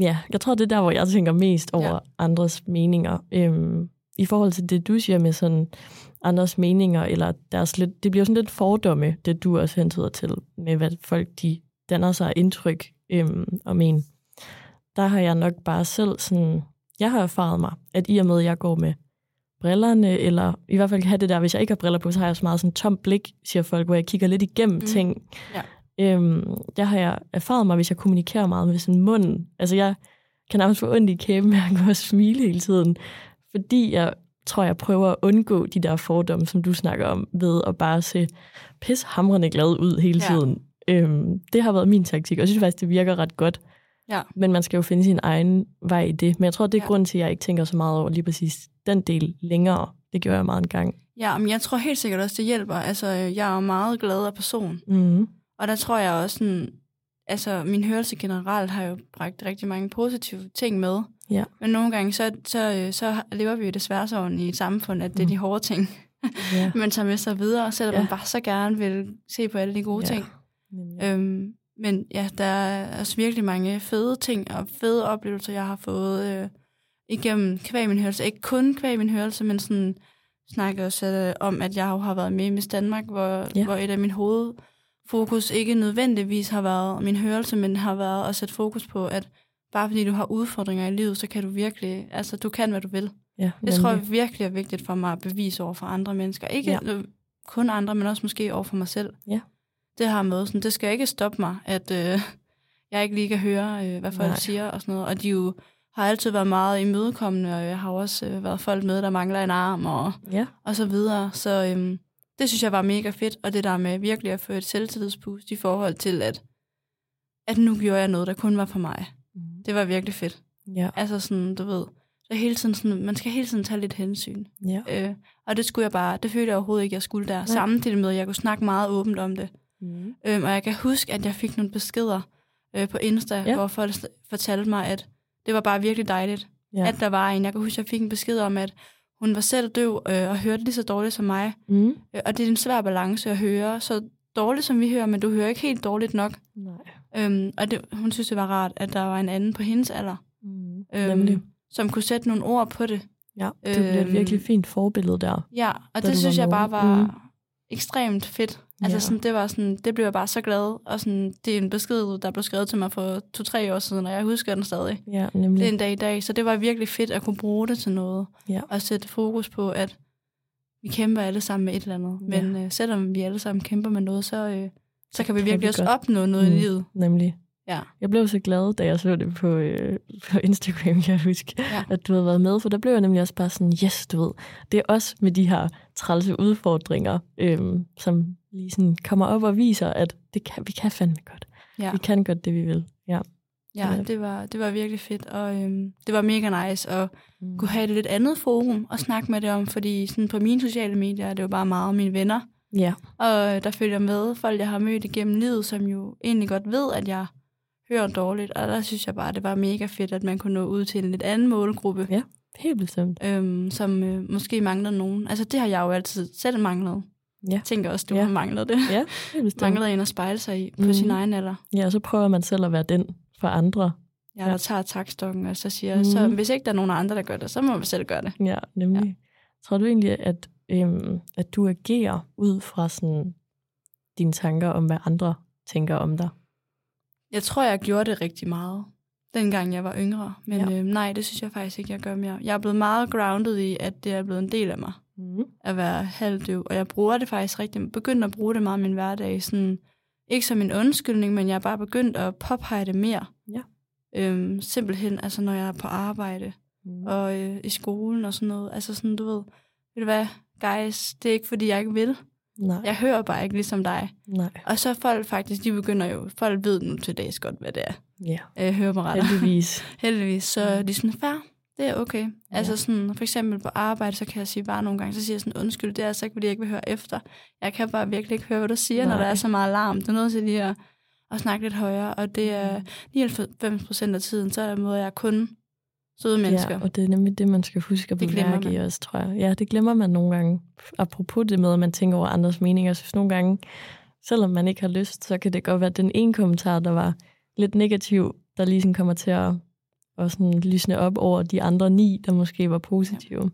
Ja, jeg tror, det er der, hvor jeg tænker mest over ja. andres meninger. Øhm, I forhold til det, du siger med sådan andres meninger, eller deres lidt, det bliver sådan lidt fordomme, det du også hentyder til, med hvad folk de danner sig indtryk øhm, om en. Der har jeg nok bare selv sådan, jeg har erfaret mig, at i og med, at jeg går med brillerne, eller i hvert fald kan have det der, hvis jeg ikke har briller på, så har jeg så meget sådan tom blik, siger folk, hvor jeg kigger lidt igennem mm. ting. Ja. Øhm, der har jeg erfaret mig, hvis jeg kommunikerer meget med sådan munden. Altså jeg kan nærmest få ondt i kæben med at gå og smile hele tiden, fordi jeg tror, jeg prøver at undgå de der fordomme, som du snakker om, ved at bare se pishamrende glad ud hele ja. tiden. Øhm, det har været min taktik, og jeg synes faktisk, det virker ret godt. Ja. Men man skal jo finde sin egen vej i det. Men jeg tror, det er ja. grund til, at jeg ikke tænker så meget over lige præcis den del længere. Det gjorde jeg meget en gang. Ja, men jeg tror helt sikkert også, det hjælper. Altså, jeg er jo meget glad af person. Mm. Og der tror jeg også, sådan, altså, min hørelse generelt har jo bragt rigtig mange positive ting med. Ja. Men nogle gange, så, så, så lever vi jo desværre sådan i et samfund, at det er mm. de hårde ting, ja. man tager med sig videre, selvom ja. man bare så gerne vil se på alle de gode ja. ting. Øhm, men ja, der er også virkelig mange fede ting og fede oplevelser, jeg har fået øh, igennem kvæg min hørelse. Ikke kun kvæg min hørelse, men sådan snakker også øh, om, at jeg har været med i Miss Danmark, hvor, ja. hvor et af min hovedfokus ikke nødvendigvis har været min hørelse, men har været at sætte fokus på, at bare fordi du har udfordringer i livet, så kan du virkelig, altså du kan, hvad du vil. Ja, det tror jeg virkelig er vigtigt for mig at bevise over for andre mennesker. Ikke ja. kun andre, men også måske over for mig selv. Ja det har med. Sådan, det skal ikke stoppe mig, at øh, jeg ikke lige kan høre, øh, hvad folk Nej. siger og sådan noget. Og de jo har altid været meget imødekommende, og jeg har også øh, været folk med, der mangler en arm og, ja. og så videre. Så øh, det synes jeg var mega fedt, og det der med virkelig at få et selvtillidspust i forhold til, at, at nu gjorde jeg noget, der kun var for mig. Mm. Det var virkelig fedt. Ja. Altså sådan, du ved, så hele tiden sådan, man skal hele tiden tage lidt hensyn. Ja. Øh, og det skulle jeg bare, det følte jeg overhovedet ikke, jeg skulle der. Samtidig med, at jeg kunne snakke meget åbent om det. Mm. Øhm, og jeg kan huske, at jeg fik nogle beskeder øh, på Insta, ja. hvor folk fortalte mig, at det var bare virkelig dejligt, ja. at der var en. Jeg kan huske, at jeg fik en besked om, at hun var selv døv øh, og hørte lige så dårligt som mig. Mm. Øh, og det er en svær balance at høre. Så dårligt som vi hører, men du hører ikke helt dårligt nok. Nej. Øhm, og det, hun synes, det var rart, at der var en anden på hendes alder, mm. øhm, som kunne sætte nogle ord på det. Ja, det blev et virkelig øhm, fint forbillede der. Ja, og det synes jeg bare var mm. Ekstremt fedt. Altså ja. sådan, det var sådan, det blev jeg bare så glad, og sådan, det er en besked, der blev skrevet til mig for to-tre år siden, og jeg husker den stadig. Ja, nemlig. Det er en dag i dag, så det var virkelig fedt at kunne bruge det til noget, ja. og sætte fokus på, at vi kæmper alle sammen med et eller andet. Ja. Men øh, selvom vi alle sammen kæmper med noget, så, øh, så kan vi kan virkelig vi også godt. opnå noget mm, i livet. Nemlig. Ja. Jeg blev så glad, da jeg så det på, øh, på Instagram, jeg husker, ja. at du havde været med, for der blev jeg nemlig også bare sådan, yes, du ved, det er også med de her trælse udfordringer, øh, som lige sådan kommer op og viser, at det kan, vi kan fandme godt. Ja. Vi kan godt det, vi vil. Ja, ja det, var, det var virkelig fedt, og øhm, det var mega nice at mm. kunne have et lidt andet forum og snakke med det om, fordi sådan på mine sociale medier er det jo bare meget mine venner. Ja. Og der følger med folk, jeg har mødt igennem livet, som jo egentlig godt ved, at jeg hører dårligt, og der synes jeg bare, det var mega fedt, at man kunne nå ud til en lidt anden målgruppe. Ja, helt bestemt. Øhm, som øh, måske mangler nogen. Altså det har jeg jo altid selv manglet. Ja. Jeg tænker også, du ja. har manglet det. Ja, det manglet en at spejle sig i på mm. sin egen alder. Ja, og så prøver man selv at være den for andre. Ja, der ja. tager takstokken og så siger, mm. så hvis ikke der er nogen andre, der gør det, så må man selv gøre det. Ja, nemlig. Ja. Tror du egentlig, at, øhm, at du agerer ud fra sådan dine tanker om, hvad andre tænker om dig? Jeg tror, jeg gjorde det rigtig meget, dengang jeg var yngre. Men ja. øhm, nej, det synes jeg faktisk ikke, jeg gør mere. Jeg er blevet meget grounded i, at det er blevet en del af mig mm. at være halvdøv. Og jeg bruger det faktisk rigtig, begyndt at bruge det meget i min hverdag. Sådan, ikke som en undskyldning, men jeg er bare begyndt at påpege det mere. Ja. Øhm, simpelthen, altså når jeg er på arbejde mm. og øh, i skolen og sådan noget. Altså sådan, du ved, ved du hvad, guys, det er ikke fordi, jeg ikke vil. Nej. Jeg hører bare ikke ligesom dig. Nej. Og så folk faktisk, de begynder jo, folk ved nu til dags godt, hvad det er. Ja. Jeg hører mig ret. Heldigvis. Heldigvis. Så de er sådan, færre, det er okay. Ja. Altså sådan, for eksempel på arbejde, så kan jeg sige bare nogle gange, så siger jeg sådan, undskyld, det er altså ikke, fordi jeg ikke vil høre efter. Jeg kan bare virkelig ikke høre, hvad du siger, Nej. når der er så meget larm. Det er noget til lige at, at snakke lidt højere, og det er 99 mm. procent af tiden, så er der måde, jeg kun søde mennesker. Ja, og det er nemlig det, man skal huske at bemærke i også, tror jeg. Ja, det glemmer man nogle gange. Apropos det med, at man tænker over andres meninger. Synes nogle gange, selvom man ikke har lyst, så kan det godt være, at den ene kommentar, der var lidt negativ, der lige sådan kommer til at, at sådan lysne op over de andre ni, der måske var positive.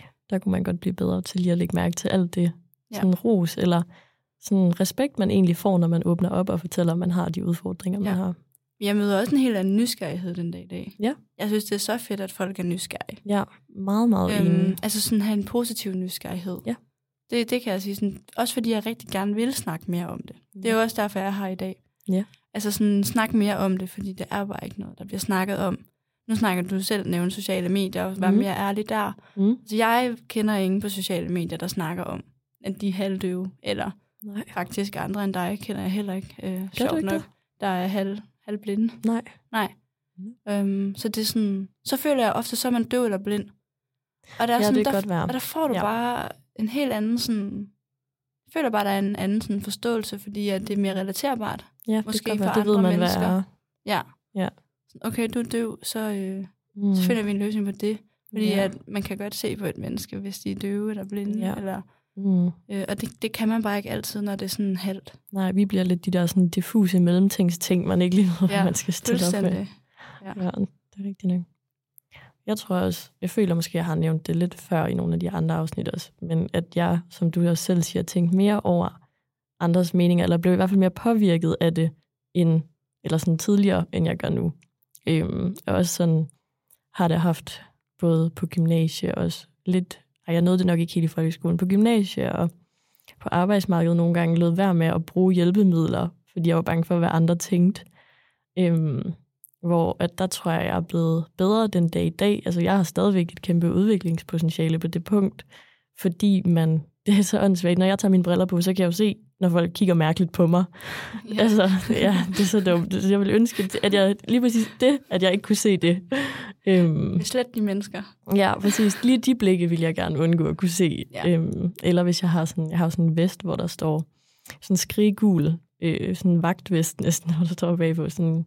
Ja. Der kunne man godt blive bedre til lige at lægge mærke til alt det. Ja. Sådan ros, eller sådan respekt, man egentlig får, når man åbner op og fortæller, at man har de udfordringer, man ja. har. Jeg møder også en helt anden nysgerrighed den dag i dag. Ja. Jeg synes, det er så fedt, at folk er nysgerrige. Ja, meget, meget øhm, enig. Altså sådan have en positiv nysgerrighed. Ja. Det, det kan jeg sige. Sådan, også fordi jeg rigtig gerne vil snakke mere om det. Ja. Det er jo også derfor, jeg er her i dag. Ja. Altså sådan snakke mere om det, fordi det er bare ikke noget, der bliver snakket om. Nu snakker du selv nævne sociale medier, og være mm. mere ærlig der. Mm. Så jeg kender ingen på sociale medier, der snakker om, at de er halvdøve, eller Nej. faktisk andre end dig kender jeg heller ikke. Øh, sjovt ikke nok, det? der er halv, halvblinde. Nej. Nej. Mm. Øhm, så det er sådan, så føler jeg ofte, så er man døv eller blind. Og der, er ja, sådan, det der, godt være. og der får du ja. bare en helt anden sådan... Jeg føler bare, der er en anden sådan forståelse, fordi at det er mere relaterbart. Ja, måske det for det andre ved man, mennesker. Hvad er. Ja. ja. Okay, du er døv, så, øh, mm. så finder vi en løsning på det. Fordi ja. at man kan godt se på et menneske, hvis de er døve eller blinde. Ja. Eller, mm. øh, og det, det kan man bare ikke altid, når det er sådan halvt. Nej, vi bliver lidt de der sådan diffuse mellemtingsting, man ikke lige ved, ja, man skal stille op med. Ja. ja, det er rigtigt nok. Jeg tror også, jeg føler måske, jeg har nævnt det lidt før i nogle af de andre afsnit også, men at jeg, som du også selv siger, tænkt mere over andres meninger, eller blev i hvert fald mere påvirket af det, end, eller sådan tidligere, end jeg gør nu. Øhm, og også sådan har det haft både på gymnasie og også lidt, og jeg nåede det nok ikke helt i folkeskolen, på gymnasiet og på arbejdsmarkedet nogle gange lød være med at bruge hjælpemidler, fordi jeg var bange for, hvad andre tænkte. Øhm, hvor at der tror jeg, jeg er blevet bedre den dag i dag. Altså, jeg har stadigvæk et kæmpe udviklingspotentiale på det punkt, fordi man, det er så åndssvagt. Når jeg tager mine briller på, så kan jeg jo se, når folk kigger mærkeligt på mig. Ja. Altså, ja, det er så dumt. Jeg vil ønske, at jeg lige præcis det, at jeg ikke kunne se det. Øhm, Slet de mennesker. Ja, præcis. Lige de blikke vil jeg gerne undgå at kunne se. Ja. Øhm, eller hvis jeg har sådan, jeg har sådan en vest, hvor der står sådan skriggul, øh, sådan en vagtvest næsten, hvor der står bagpå sådan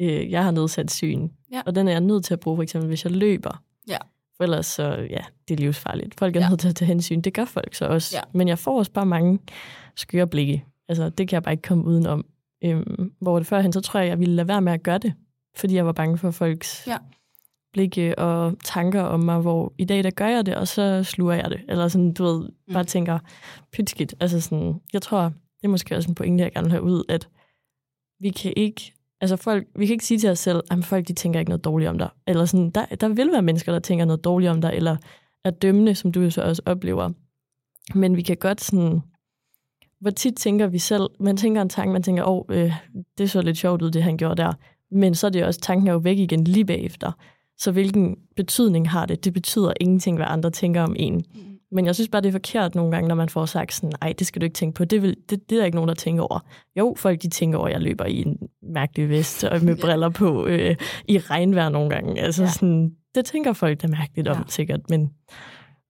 øh, jeg har nedsat syn, ja. og den er jeg nødt til at bruge, for eksempel, hvis jeg løber. Ja. For ellers så, ja, det er livsfarligt. Folk er ja. nødt til at tage hensyn. Det gør folk så også. Ja. Men jeg får også bare mange skøre blikke. Altså, det kan jeg bare ikke komme udenom. Øhm, hvor det førhen, så tror jeg, jeg ville lade være med at gøre det, fordi jeg var bange for folks ja. blikke og tanker om mig, hvor i dag, der gør jeg det, og så sluger jeg det. Eller sådan, du ved, mm. bare tænker, pytskidt. Altså sådan, jeg tror, det er måske også en pointe, jeg gerne vil have ud, at vi kan ikke Altså folk, vi kan ikke sige til os selv, at folk de tænker ikke noget dårligt om dig. Eller sådan, der, der vil være mennesker, der tænker noget dårligt om dig, eller er dømmende, som du så også oplever. Men vi kan godt sådan, hvor tit tænker vi selv, man tænker en tanke, man tænker, åh, oh, øh, det så lidt sjovt ud, det han gjorde der. Men så er det også, tanken er jo væk igen lige bagefter. Så hvilken betydning har det? Det betyder ingenting, hvad andre tænker om en. Mm. Men jeg synes bare, det er forkert nogle gange, når man får sagt sådan, nej, det skal du ikke tænke på. Det, vil, det, det er der ikke nogen, der tænker over. Jo, folk de tænker over, at jeg løber i en mærkelig vest og med briller på øh, i regnvejr nogle gange. Altså, ja. sådan, det tænker folk, er mærkeligt om, ja. sikkert. Men,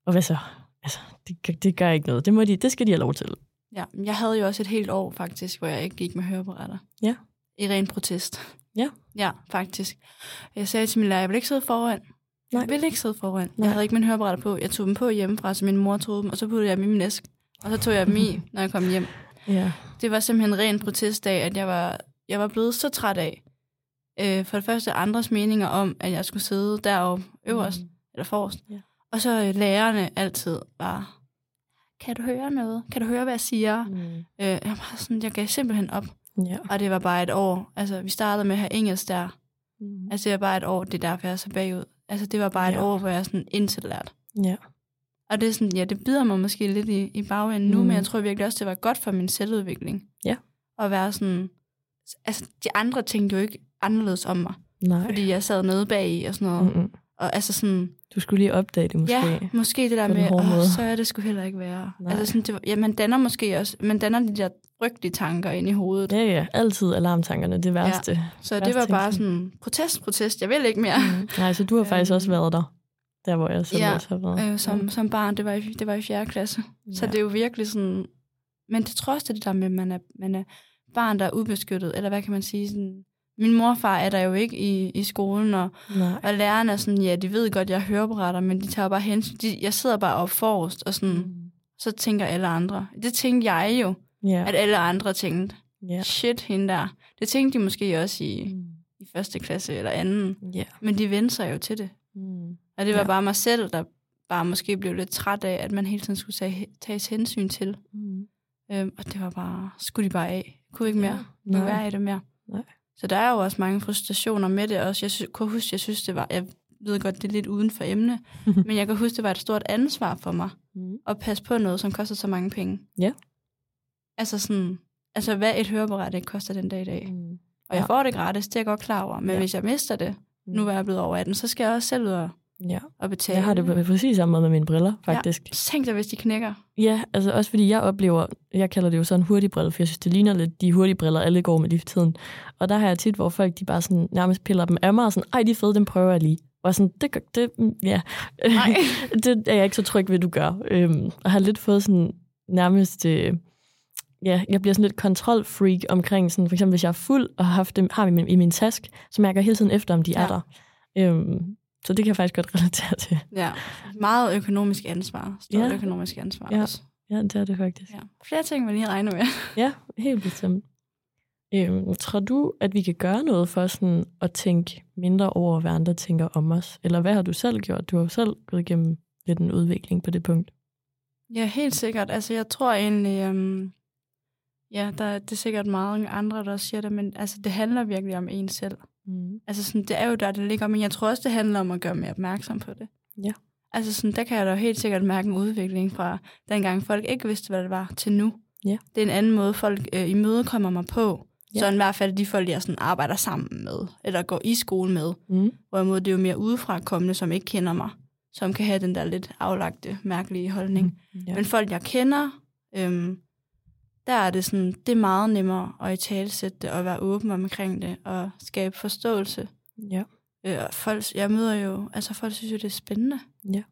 og hvad så? Altså, det, det gør ikke noget. Det, må de, det skal de have lov til. Ja, jeg havde jo også et helt år faktisk, hvor jeg ikke gik med høreapparater. Ja. I ren protest. Ja. Ja, faktisk. Jeg sagde til min lærer, jeg vil ikke sidde foran. Nej. Jeg ville ikke sidde foran. Nej. Jeg havde ikke min hørebrætter på. Jeg tog dem på hjemmefra, så min mor tog dem, og så puttede jeg dem i min æsk. Og så tog jeg dem i, når jeg kom hjem. Ja. Det var simpelthen en ren protestdag, at jeg var, jeg var blevet så træt af. Øh, for det første andres meninger om, at jeg skulle sidde deroppe øverst, mm. eller forrest. Ja. Og så øh, lærerne altid bare, kan du høre noget? Kan du høre, hvad jeg siger? Mm. Øh, jeg, var sådan, jeg gav simpelthen op. Ja. Og det var bare et år. Altså, vi startede med at have engelsk der. Mm. Altså, det var bare et år, det er derfor, jeg er så bagud. Altså, det var bare et ja. år, hvor jeg sådan intet lært. Ja. Og det er sådan, ja, det bider mig måske lidt i, i bagenden nu, mm. men jeg tror virkelig også, det var godt for min selvudvikling. Ja. At være sådan, altså, de andre tænkte jo ikke anderledes om mig. Nej. Fordi jeg sad nede bag i og sådan noget. Mm-mm. Og altså sådan... Du skulle lige opdage det måske. Ja, måske det der med, åh, så er det skulle heller ikke være. Nej. Altså sådan, det ja, man danner måske også, man danner de der frygtelige tanker ind i hovedet. Ja, ja, altid alarmtankerne, det værste. Ja. Så værste det var bare sådan, protest, protest, jeg vil ikke mere. Mm. Nej, så du har faktisk også været der, der hvor jeg selv ja, også har været. Øh, som, ja. som barn, det var, i, det var i 4. klasse. Ja. Så det er jo virkelig sådan, men det trods det der med, at man er, man er barn, der er ubeskyttet, eller hvad kan man sige, sådan, min morfar er der jo ikke i, i skolen, og, og lærerne er sådan, ja, de ved godt, jeg hører beretter, men de tager bare hensyn. De, jeg sidder bare op forrest, og sådan, mm. så tænker alle andre. Det tænkte jeg jo. Ja. At alle andre tænkte, Ja. shit, hende der. Det tænkte de måske også i, Mm. i første klasse eller anden. Ja. Men de vendte sig jo til det. Mm. Og det var ja. bare mig selv, der bare måske blev lidt træt af, at man hele tiden skulle tage, tages hensyn til. Mm. Øhm, og det var bare, skulle de bare af. Kunne ikke mere. Ja. Ja. være i det mere. Nej. Så der er jo også mange frustrationer med det også. Jeg sy- kunne huske, jeg synes, det var, jeg ved godt, det er lidt uden for emne, men jeg kan huske, det var et stort ansvar for mig Mm. at passe på noget, som koster så mange penge. Ja. Altså sådan, altså hvad et høreapparat koster den dag i dag. Mm. Og jeg Ja. får det gratis, det er jeg godt klar over. Men ja. hvis jeg mister det, nu er jeg blevet over 18, så skal jeg også selv ud og, Ja. og betale. Jeg har det på præcis samme måde med mine briller, faktisk. Ja. Tænk dig, hvis de knækker. Ja, altså også fordi jeg oplever, jeg kalder det jo sådan en hurtig brille, for jeg synes, det ligner lidt de hurtige briller, alle går med lige for tiden. Og der har jeg tit, hvor folk de bare sådan, nærmest piller dem af mig, og sådan, ej, de er fede, dem prøver jeg lige. Og sådan, det, det ja, Nej. det er jeg ikke så tryg ved, du gør. Øhm, og har lidt fået sådan nærmest, øh, ja, jeg bliver sådan lidt kontrolfreak omkring, sådan, for eksempel hvis jeg er fuld og har haft dem har dem i min, i min task, så mærker jeg hele tiden efter, om de ja. er der. Øhm, så det kan jeg faktisk godt relatere til. Ja, meget økonomisk ansvar. Stort Ja. økonomisk ansvar Ja. også. Ja, det er det faktisk. Ja. Flere ting, man lige regner med. Ja, helt bestemt. Øhm, tror du, at vi kan gøre noget for sådan at tænke mindre over, hvad andre tænker om os? Eller hvad har du selv gjort? Du har jo selv gået igennem lidt en udvikling på det punkt. Ja, helt sikkert. Altså, jeg tror egentlig, øhm, ja, der, det er sikkert mange andre, der også siger det, men altså, det handler virkelig om en selv. Mm. Altså, sådan, det er jo der, det ligger, men jeg tror også, det handler om at gøre mere opmærksom på det. Ja. Altså, sådan, der kan jeg da helt sikkert mærke en udvikling fra dengang folk ikke vidste, hvad det var, til nu. Ja. Det er en anden måde, folk øh, i møde kommer mig på. Ja. Ja. Så i hvert fald de folk, jeg sådan arbejder sammen med, eller går i skole med. Mm. Hvorimod det er jo mere udefra kommende, som ikke kender mig, som kan have den der lidt aflagte, mærkelige holdning. Ja. Ja. Men folk, jeg kender, øhm, der er det sådan, det er meget nemmere at i talsætte det, og være åben omkring det, og skabe forståelse. ja. Øh, folk, jeg møder jo, altså folk synes jo, det er spændende. Ja.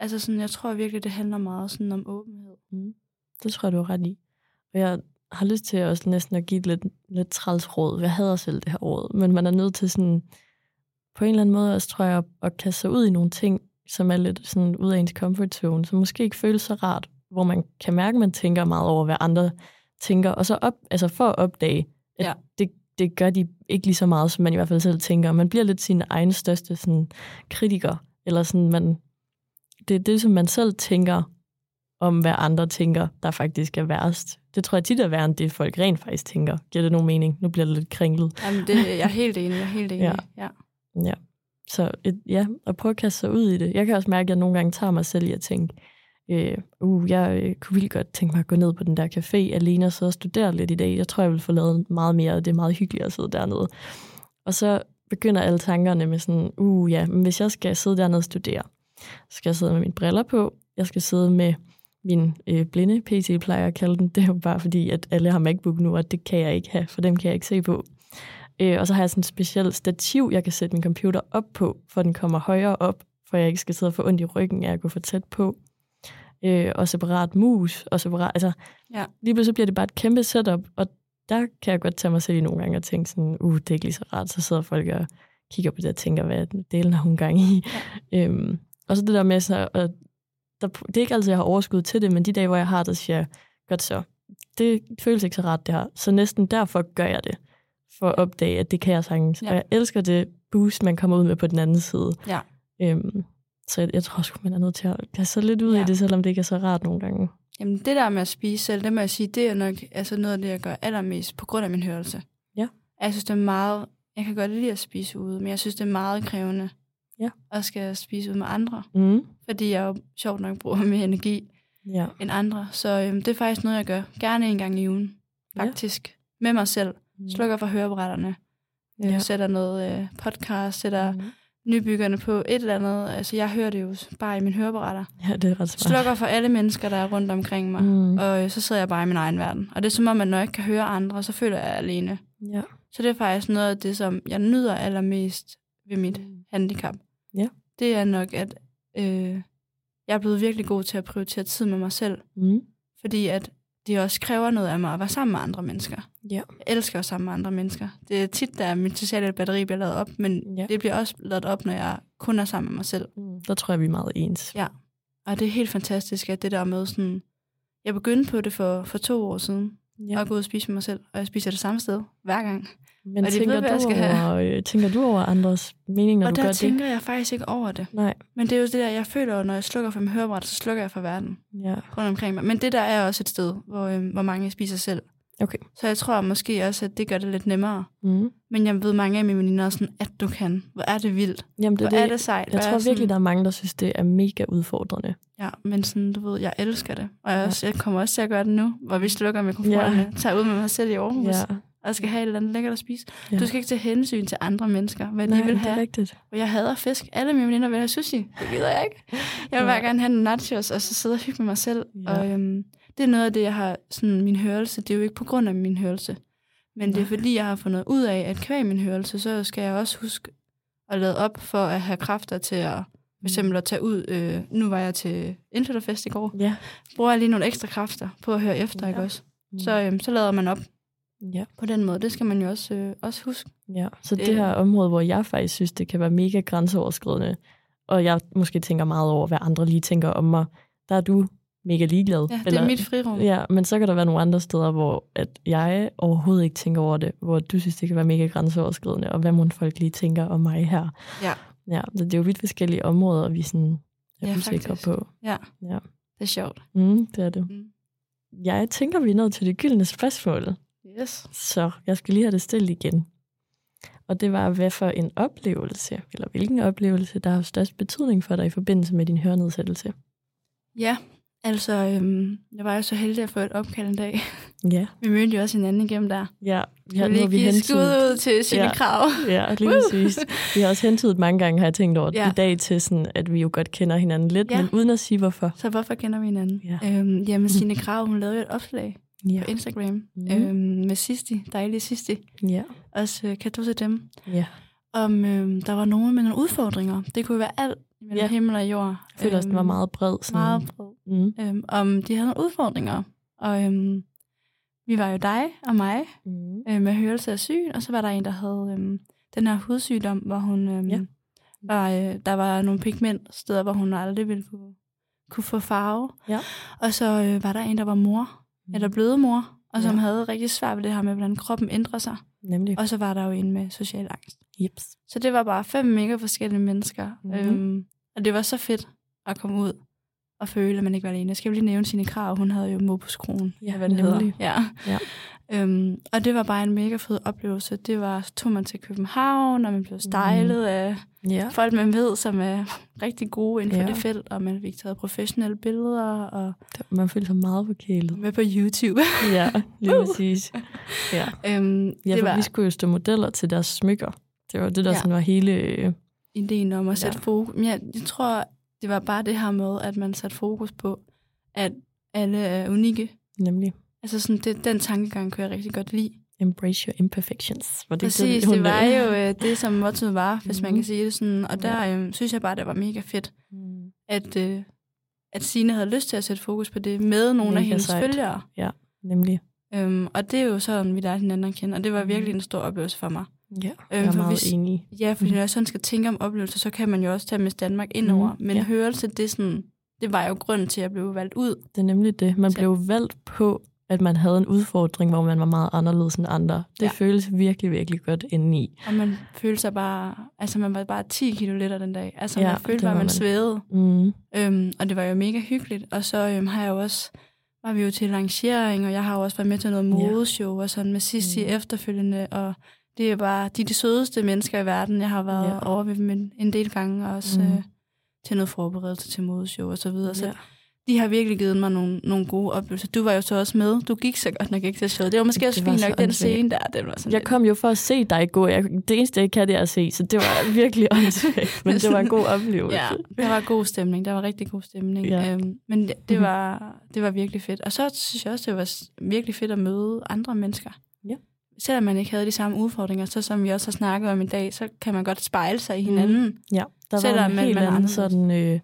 Altså sådan, jeg tror virkelig, det handler meget sådan om åbenhed. Mm. Det tror jeg, du har ret i. Og jeg har lyst til også næsten at give et lidt, lidt træls råd. Jeg hader selv det her råd, men man er nødt til sådan, på en eller anden måde også, tror jeg, at, at kaste sig ud i nogle ting, som er lidt sådan ud af ens comfort zone, som måske ikke føles så rart, hvor man kan mærke, at man tænker meget over, hvad andre tænker, og så op, altså for at opdage, at Ja. det, det gør de ikke lige så meget, som man i hvert fald selv tænker. Man bliver lidt sin egen største sådan, kritiker, eller sådan, man, det er det, som man selv tænker, om hvad andre tænker, der faktisk er værst. Det tror jeg tit er værre, end det folk rent faktisk tænker. Giver det nogen mening? Nu bliver det lidt kringlet. Jamen, det, jeg er helt enig, jeg er helt enig. Ja. Ja. Ja. Så et, ja, at prøve at kaste sig ud i det. Jeg kan også mærke, at jeg nogle gange tager mig selv i at tænke, øh, uh, jeg øh, kunne vildt godt tænke mig at gå ned på den der café alene og sidde og studere lidt i dag. Jeg tror, jeg vil få lavet meget mere, og det er meget hyggeligt at sidde dernede. Og så begynder alle tankerne med sådan, uh ja, men hvis jeg skal sidde dernede og studere, så skal jeg sidde med mine briller på, jeg skal sidde med min øh, blinde PC, plejer at kalde den. Det er jo bare fordi, at alle har MacBook nu, og det kan jeg ikke have, for dem kan jeg ikke se på. Øh, og så har jeg sådan et specielt stativ, jeg kan sætte min computer op på, for den kommer højere op, for jeg ikke skal sidde og få ondt i ryggen af at gå for tæt på. Øh, og separat mus, og separat, altså Ja. lige pludselig bliver det bare et kæmpe setup, og der kan jeg godt tage mig selv i nogle gange og tænke sådan, uh, det er ikke lige så rart, så sidder folk og kigger på det og tænker, hvad delen har hun gang i. Ja. Øhm, og så det der med, så, at der, det er ikke altid, jeg har overskud til det, men de dage, hvor jeg har det, siger jeg, godt så, det føles ikke så rart det her. Så næsten derfor gør jeg det, for at opdage, at det kan jeg sagtens. Ja. Og jeg elsker det boost, man kommer ud med på den anden side. Ja. Øhm, så jeg, jeg tror sgu, man er nødt til at kaste lidt ud ja. Ja. i det, selvom det ikke er så rart nogle gange. Jamen, det der med at spise selv, det må jeg sige, det er nok altså noget af det, jeg gør allermest på grund af min hørelse. Ja. Jeg synes, det er meget... Jeg kan godt lide at spise ude, men jeg synes, det er meget krævende Ja. at skal spise ud med andre. Mm. Fordi jeg jo sjovt nok bruger mere energi Ja. end andre. Så øhm, det er faktisk noget, jeg gør. Gerne en gang i ugen, Ja. faktisk. Med mig selv. Mm. Slukker for høreapparatterne. Ja. Ja. Sætter noget øh, podcast, sætter Mm. Nybyggerne på et eller andet. Altså, jeg hører det jo bare i min høreapparater. Ja, det er ret smart. Slukker for alle mennesker, der er rundt omkring mig. Mm. Og øh, så sidder jeg bare i min egen verden. Og det er som om, at når jeg ikke kan høre andre, så føler jeg alene. Ja. Så det er faktisk noget af det, som jeg nyder allermest ved mit handicap. Ja. Det er nok, at øh, jeg er blevet virkelig god til at prioritere tid med mig selv. Mm. Fordi at det også kræver noget af mig at være sammen med andre mennesker. Ja. Jeg elsker at sammen med andre mennesker. Det er tit, der mit sociale batteri bliver lavet op, men ja. det bliver også lavet op, når jeg kun er sammen med mig selv. Mm. Der tror jeg, vi er meget ens. Ja. Og det er helt fantastisk, at det der med sådan... Jeg begyndte på det for, for to år siden. ja. og gå ud og spise med mig selv. Og jeg spiser det samme sted hver gang. Men Og tænker, ved, du skal have. over, øh, tænker du over andres mening, når og du der gør tænker det? jeg faktisk ikke over det. Nej, Men det er jo det der, jeg føler, når jeg slukker for min hørebræt, så slukker jeg for verden ja. rundt omkring mig. Men det der er også et sted, hvor, øh, hvor mange spiser selv. Okay. Så jeg tror måske også, at det gør det lidt nemmere. Mm. Men jeg ved mange af mine veninder er sådan, at du kan. Hvor er det vildt. Jamen, det, Hvor er er det, det sejt. jeg Hvor tror er virkelig, sådan, der er mange, der synes, det er mega udfordrende. Ja, men sådan, du ved, jeg elsker det. Og jeg, Ja. også, jeg kommer også til at gøre det nu, hvor vi slukker mikrofonerne, ja. tager ud med mig selv i Aarhus, ja. Og skal have et eller andet lækkert at spise. Ja. Du skal ikke tage hensyn til andre mennesker, hvad Nej, de vil det er have. rigtigt. Og jeg hader fisk. Alle mine veninder vil have sushi. Det gider jeg ikke. Jeg vil Ja. bare gerne have en nachos, og så sidde og hygge med mig selv. Ja. Og øhm, det er noget af det, jeg har, sådan min hørelse, det er jo ikke på grund af min hørelse. Men det er Nej. fordi, jeg har fundet ud af, at kvæg min hørelse, så skal jeg også huske at lade op for at have kræfter til at for eksempel at tage ud. Øh, nu var jeg til Indflytterfest i går. Ja. Bruger jeg lige nogle ekstra kræfter på at høre efter, Ja. ja. ikke også? Mm. Så, øhm, så lader man op Ja, på den måde. Det skal man jo også, øh, også huske. ja. Så det her område, hvor jeg faktisk synes, det kan være mega grænseoverskridende, og jeg måske tænker meget over, hvad andre lige tænker om mig, der er du mega ligeglad. Ja, det er mit frirum. Ja, men så kan der være nogle andre steder, hvor at jeg overhovedet ikke tænker over det, hvor du synes, det kan være mega grænseoverskridende, og hvad må folk lige tænker om mig her. Ja. Ja, så det er jo vidt forskellige områder, vi sådan er Ja, usikre faktisk. på. Ja. Ja. Det er sjovt. Mm, det er det. Mm. Jeg tænker, vi er nået til det gyldne spørgsmål, Yes. så jeg skal lige have det stillet igen. Og det var, hvad for en oplevelse, eller hvilken oplevelse, der har størst betydning for dig i forbindelse med din hørenedsættelse. Ja, altså, øhm, jeg var jo så heldig at få et opkald en dag. Ja, Vi mødte jo også hinanden igennem der. ja. Vil nu har vi give hentydet- skud ud til Signe Ja. ja. Krav. Ja, lige præcis. Vi har også hentydet mange gange, har jeg tænkt over Ja. i dag til, sådan, at vi jo godt kender hinanden lidt, Ja. men uden at sige hvorfor. Så hvorfor kender vi hinanden? Ja. Øhm, jamen, Signe Krav, hun lavede jo et opslag Ja, på Instagram Mhm. øhm, med Sisti, dejlige Sisti. ja, Også øh, kan du til dem. ja. Om øhm, der var nogen med nogle udfordringer. Det kunne være alt mellem Ja. himmel og jord. Jeg føler også, den var meget bred. Sådan. Meget bred. Mm. Øhm, om de havde nogle udfordringer. Og øhm, vi var jo dig og mig Mm. øh, med hørelse af syn, og så var der en, der havde øhm, den her hudsygdom, hvor hun øhm, Ja. ja. var, øh, der var nogle pigment steder, hvor hun aldrig ville kunne, kunne få farve. Ja. Og så øh, var der en, der var mor, eller blevet mor, og som Ja. havde rigtig svært ved det her med, hvordan kroppen ændrer sig. Nemlig. Og så var der jo en med social angst. Jeps. Så det var bare fem mega forskellige mennesker. Mhm. Mm-hmm. Øhm, og det var så fedt at komme ud og føle, at man ikke var alene. Jeg skal jo lige nævne sine krav. Hun havde jo mobuskronen. Ja, hvad det nemlig. hedder. Ja. Ja. Øhm, og det var bare en mega fed oplevelse. Det var, tog man til København, og man blev stylet mm. af Ja. folk, man ved, som er rigtig gode inden for Ja. det felt, og man fik taget professionelle billeder, og Man føler sig meget forkælet. med på YouTube. Ja, lige præcis. Ja, øhm, ja for var vi skulle jo stå modeller til deres smykker. Det var det, der Ja. sådan var hele... ideen om at Ja. sætte fokus. Men jeg, jeg tror, det var bare det her med, at man satte fokus på, at alle er unikke. Nemlig Altså sådan, det, den tankegang kunne jeg rigtig godt lide. embrace your imperfections. Var det Præcis, det, det var jo øh, det, som mottoet var, hvis man Mhm. kan sige det sådan. Og der øh, synes jeg bare, det var mega fedt, Mm. at, øh, at Signe havde lyst til at sætte fokus på det med nogle Mega af hendes sejt. følgere. Nemlig. Øhm, og det er jo sådan, vi lærte hinanden at kende, og det var virkelig Mhm. en stor oplevelse for mig. Ja, jeg Øhm, er for meget hvis- enig. Ja, fordi Mhm. når jeg sådan skal tænke om oplevelser, så kan man jo også tage Miss Danmark indover. Mhm, Men ja. hørelse, det, er sådan, det var jo grund til, at jeg blev valgt ud. Det er nemlig det. Man Så- blev valgt på, at man havde en udfordring, hvor man var meget anderledes end andre. Det Ja. føles virkelig, virkelig godt indeni. Og man følte sig bare, altså man var bare 10 kilo lettere den dag. Altså Ja, man følte bare, at man man. svævede. Mm. Øhm, og det var jo mega hyggeligt. Og så øhm, har jeg jo også, var vi jo til lancering, og jeg har jo også været med til noget modeshow og sådan med Sissi Mm. mm. efterfølgende. Og det er bare, de er de sødeste mennesker i verden. Jeg har været Ja. over ved dem en, en del gange, og også Mm. øh, til noget forberedelse til modeshow og så videre. Så Ja. de har virkelig givet mig nogle, nogle gode oplevelser. Du var jo så også med. Du gik så godt nok ikke til showet. Det var måske Det også fint nok, den åndssvagt. scene der. Den var sådan Jeg lidt- kom jo for at se dig gå. Jeg, det eneste, jeg kan, det er at se, så det var virkelig åndssvagt. Men det var en god oplevelse. Ja, der var god stemning. Der var rigtig god stemning. Ja. Øhm, men det, det, Mhm. var, det var virkelig fedt. Og så synes jeg også, det var virkelig fedt at møde andre mennesker. Ja. Selvom man ikke havde de samme udfordringer, så som vi også har snakket om i dag, så kan man godt spejle sig i hinanden. Ja, der Selvom var en man- helt man er anden sådan, øh,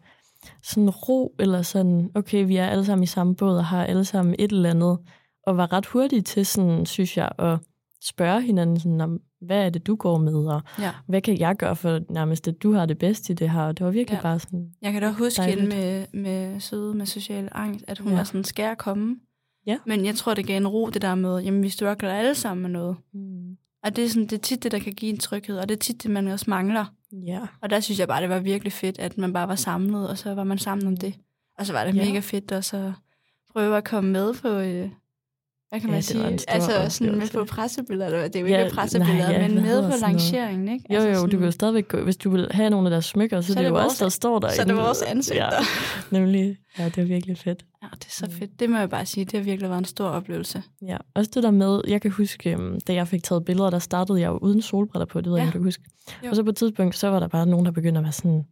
sådan ro, eller sådan, okay, vi er alle sammen i samme båd og har alle sammen et eller andet, og var ret hurtige til, sådan, synes jeg, at spørge hinanden, sådan, om, hvad er det, du går med, og Ja. hvad kan jeg gøre for nærmest, at du har det bedst i det her, og det var virkelig Ja. bare sådan, Jeg kan da huske Dejligt. hende med, med søde med social angst, at hun ja. var sådan, skal jeg komme? Ja. Men jeg tror, det gav en ro, det der med, jamen vi struggler alle sammen med noget. Mm. Og det er, sådan, det er tit det, der kan give en tryghed, og det er tit det, man også mangler. Ja. Og der synes jeg bare, det var virkelig fedt, at man bare var samlet, og så var man sammen om det. Og så var det Ja. mega fedt at så prøve at komme med på, øh, hvad kan Ja, man var sige? Altså sådan med på pressebilleder, det er jo Ja, ikke pressebilleder, nej, ja, men med på lanceringen, ikke? Jo, Altså jo, du sådan- kan jo stadigvæk gå, hvis du vil have nogle af deres smykker, så, Så det er det jo vores- også, der står der. så er det vores ansigter. Ja, nemlig. Ja, det er virkelig fedt. Ja, det er så fedt. Det må jeg bare sige, det har virkelig været en stor oplevelse. Ja, også det der med, jeg kan huske, øhm, da jeg fik taget billeder, der startede jeg jo uden solbriller på, det ved jeg Ja. ikke, du kan huske. Jo. Og så på et tidspunkt, så var der bare nogen, der begyndte at være sådan,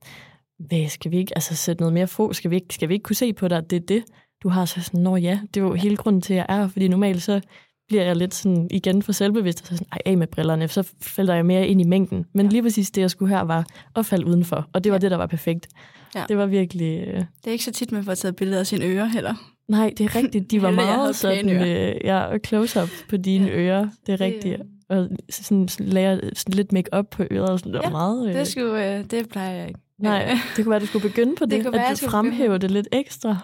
hvad, skal vi ikke altså, sætte noget mere få? Skal vi, ikke, skal vi ikke kunne se på dig, det er det, du har? Så sådan, nå ja, det er jo hele grunden til, at jeg er fordi normalt så bliver jeg lidt sådan igen for selvbevidst, og så sådan, ej, af med brillerne, så falder jeg mere ind i mængden. Men lige præcis det, jeg skulle her, var at falde udenfor, og det var Ja. det, der var perfekt. Ja. Det var virkelig... Øh, Det er ikke så tit, man får taget billeder af sine ører heller. nej, det er rigtigt. De var meget sådan, øh, ja, close-up på dine Ja. ører. Det er Det, rigtigt. Og sådan, sådan lære sådan lidt make-up på øret, og sådan, det var Ja, meget... Øh, Det, skulle, øh, det plejer jeg ikke. nej, det kunne være, du skulle begynde på det, Det kunne være, at skulle fremhæver begynde. det lidt ekstra.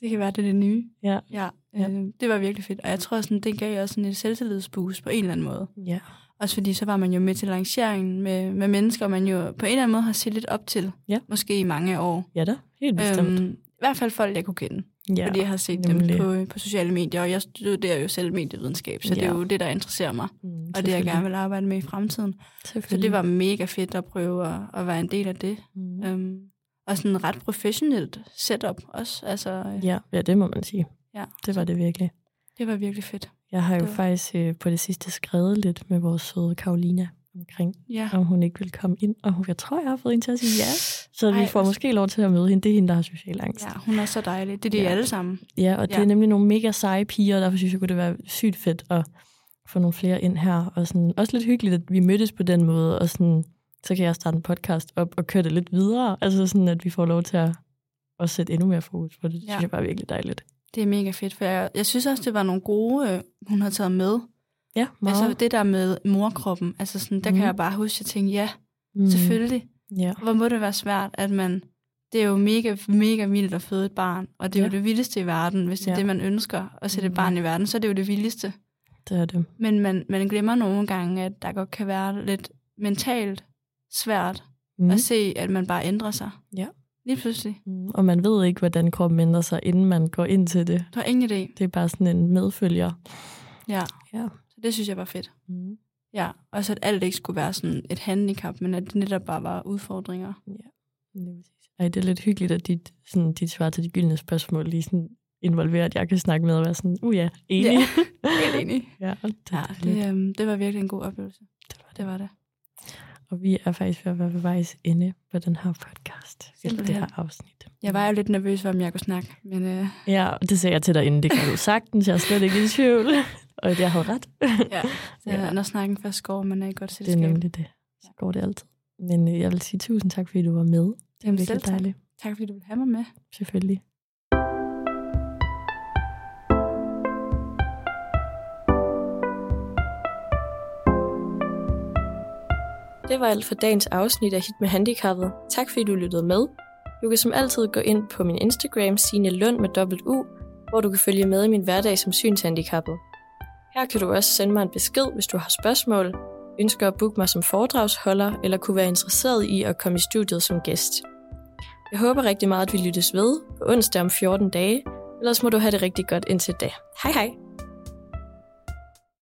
Det kan være, det er det nye. Ja. Ja, Ja. øh, det var virkelig fedt. Og jeg tror, sådan, det gav også sådan et selvtillidsboost på en eller anden måde. Ja. Også fordi så var man jo med til lanceringen med, med mennesker, man jo på en eller anden måde har set lidt op til. Ja. Måske i mange år. ja da, helt bestemt. Øhm, I hvert fald folk, jeg kunne kende. ja, fordi jeg har set nemlig. dem på, på sociale medier. Og jeg studerer jo selv medievidenskab, så det er Ja. jo det, der interesserer mig. Mm, Og det, jeg gerne vil arbejde med i fremtiden. Så det var mega fedt at prøve at, at være en del af det. Mm. Øhm, og sådan ret professionelt setup også. Altså, øh, Ja, ja, det må man sige. Ja. Det var det virkelig. det var virkelig fedt. Jeg har jo Det var- faktisk øh, på det sidste skrevet lidt med vores søde Karolina omkring, Ja. om hun ikke vil komme ind. Og hun, jeg tror, jeg har fået hende til at sige ja. Så vi Ej, får hvor- måske lov til at møde hende. Det er hende, der har social angst. ja, hun er så dejlig. Det er de Ja. alle sammen. Ja, og det Ja. er nemlig nogle mega seje piger, og derfor synes jeg, kunne det være sygt fedt at få nogle flere ind her. Og sådan, også lidt hyggeligt, at vi mødtes på den måde, og sådan, så kan jeg starte en podcast op og køre det lidt videre. Altså sådan, at vi får lov til at, at sætte endnu mere fokus på det. Det Ja. synes jeg bare er virkelig dejligt. Det er mega fedt, for jeg, jeg synes også, det var nogle gode, øh, hun har taget med. Ja, meget. Altså det der med morkroppen, altså sådan, der mm. Mhm. kan jeg bare huske, at jeg tænkte, ja, mm. selvfølgelig. Ja. Hvor må det være svært, at man... Det er jo mega, mega vildt at føde et barn, og det er Ja. jo det vildeste i verden. Hvis det er Ja. det, man ønsker, at sætte et Mhm. barn i verden, så er det jo det vildeste. Det er det. Men man, man glemmer nogle gange, at der godt kan være lidt mentalt svært Mm. at se, at man bare ændrer sig. Ja. Lige pludselig. Mm. Og man ved ikke, hvordan kroppen ændrer sig, inden man går ind til det. Du har ingen idé. Det er bare sådan en medfølger. Ja. Ja. Så det synes jeg var fedt. Mm. Ja, og så at alt ikke skulle være sådan et handicap, men at det netop bare var udfordringer. Lige præcis. Ej, det er lidt hyggeligt, at dit, sådan, dit svar til de gyldne spørgsmål lige sådan involverer, at jeg kan snakke med og være sådan, uh ja, enig. Ja, helt enig. ja, det, Ja, er dejligt. det, øhm, det var virkelig en god oplevelse. det var det. Det var det. Og vi er faktisk ved at være ved vejs ende på den her podcast. Eller det Simpelthen. her afsnit. Jeg var jo lidt nervøs for, om jeg kunne snakke, men øh, Ja, det sagde jeg til dig inden. Det kan du sagtens. Jeg er slet ikke i tvivl. Og jeg havde ret. ja, så, Ja. når snakken først går, man er i godt Det er selskab. nemlig det. Så går det altid. Men øh, jeg vil sige tusind tak, fordi du var med. Det er virkelig dejligt. Tak fordi du ville have mig med. Selvfølgelig. Det var alt for dagens afsnit af Hit med Handicappet. Tak fordi du lyttede med. Du kan som altid gå ind på min Instagram, Signe Lund med dobbelt U, hvor du kan følge med i min hverdag som synshandicappet. Her kan du også sende mig en besked, hvis du har spørgsmål, ønsker at booke mig som foredragsholder, eller kunne være interesseret i at komme i studiet som gæst. Jeg håber rigtig meget, at vi lyttes ved på onsdag om 14 dage, ellers må du have det rigtig godt indtil da. Hej hej!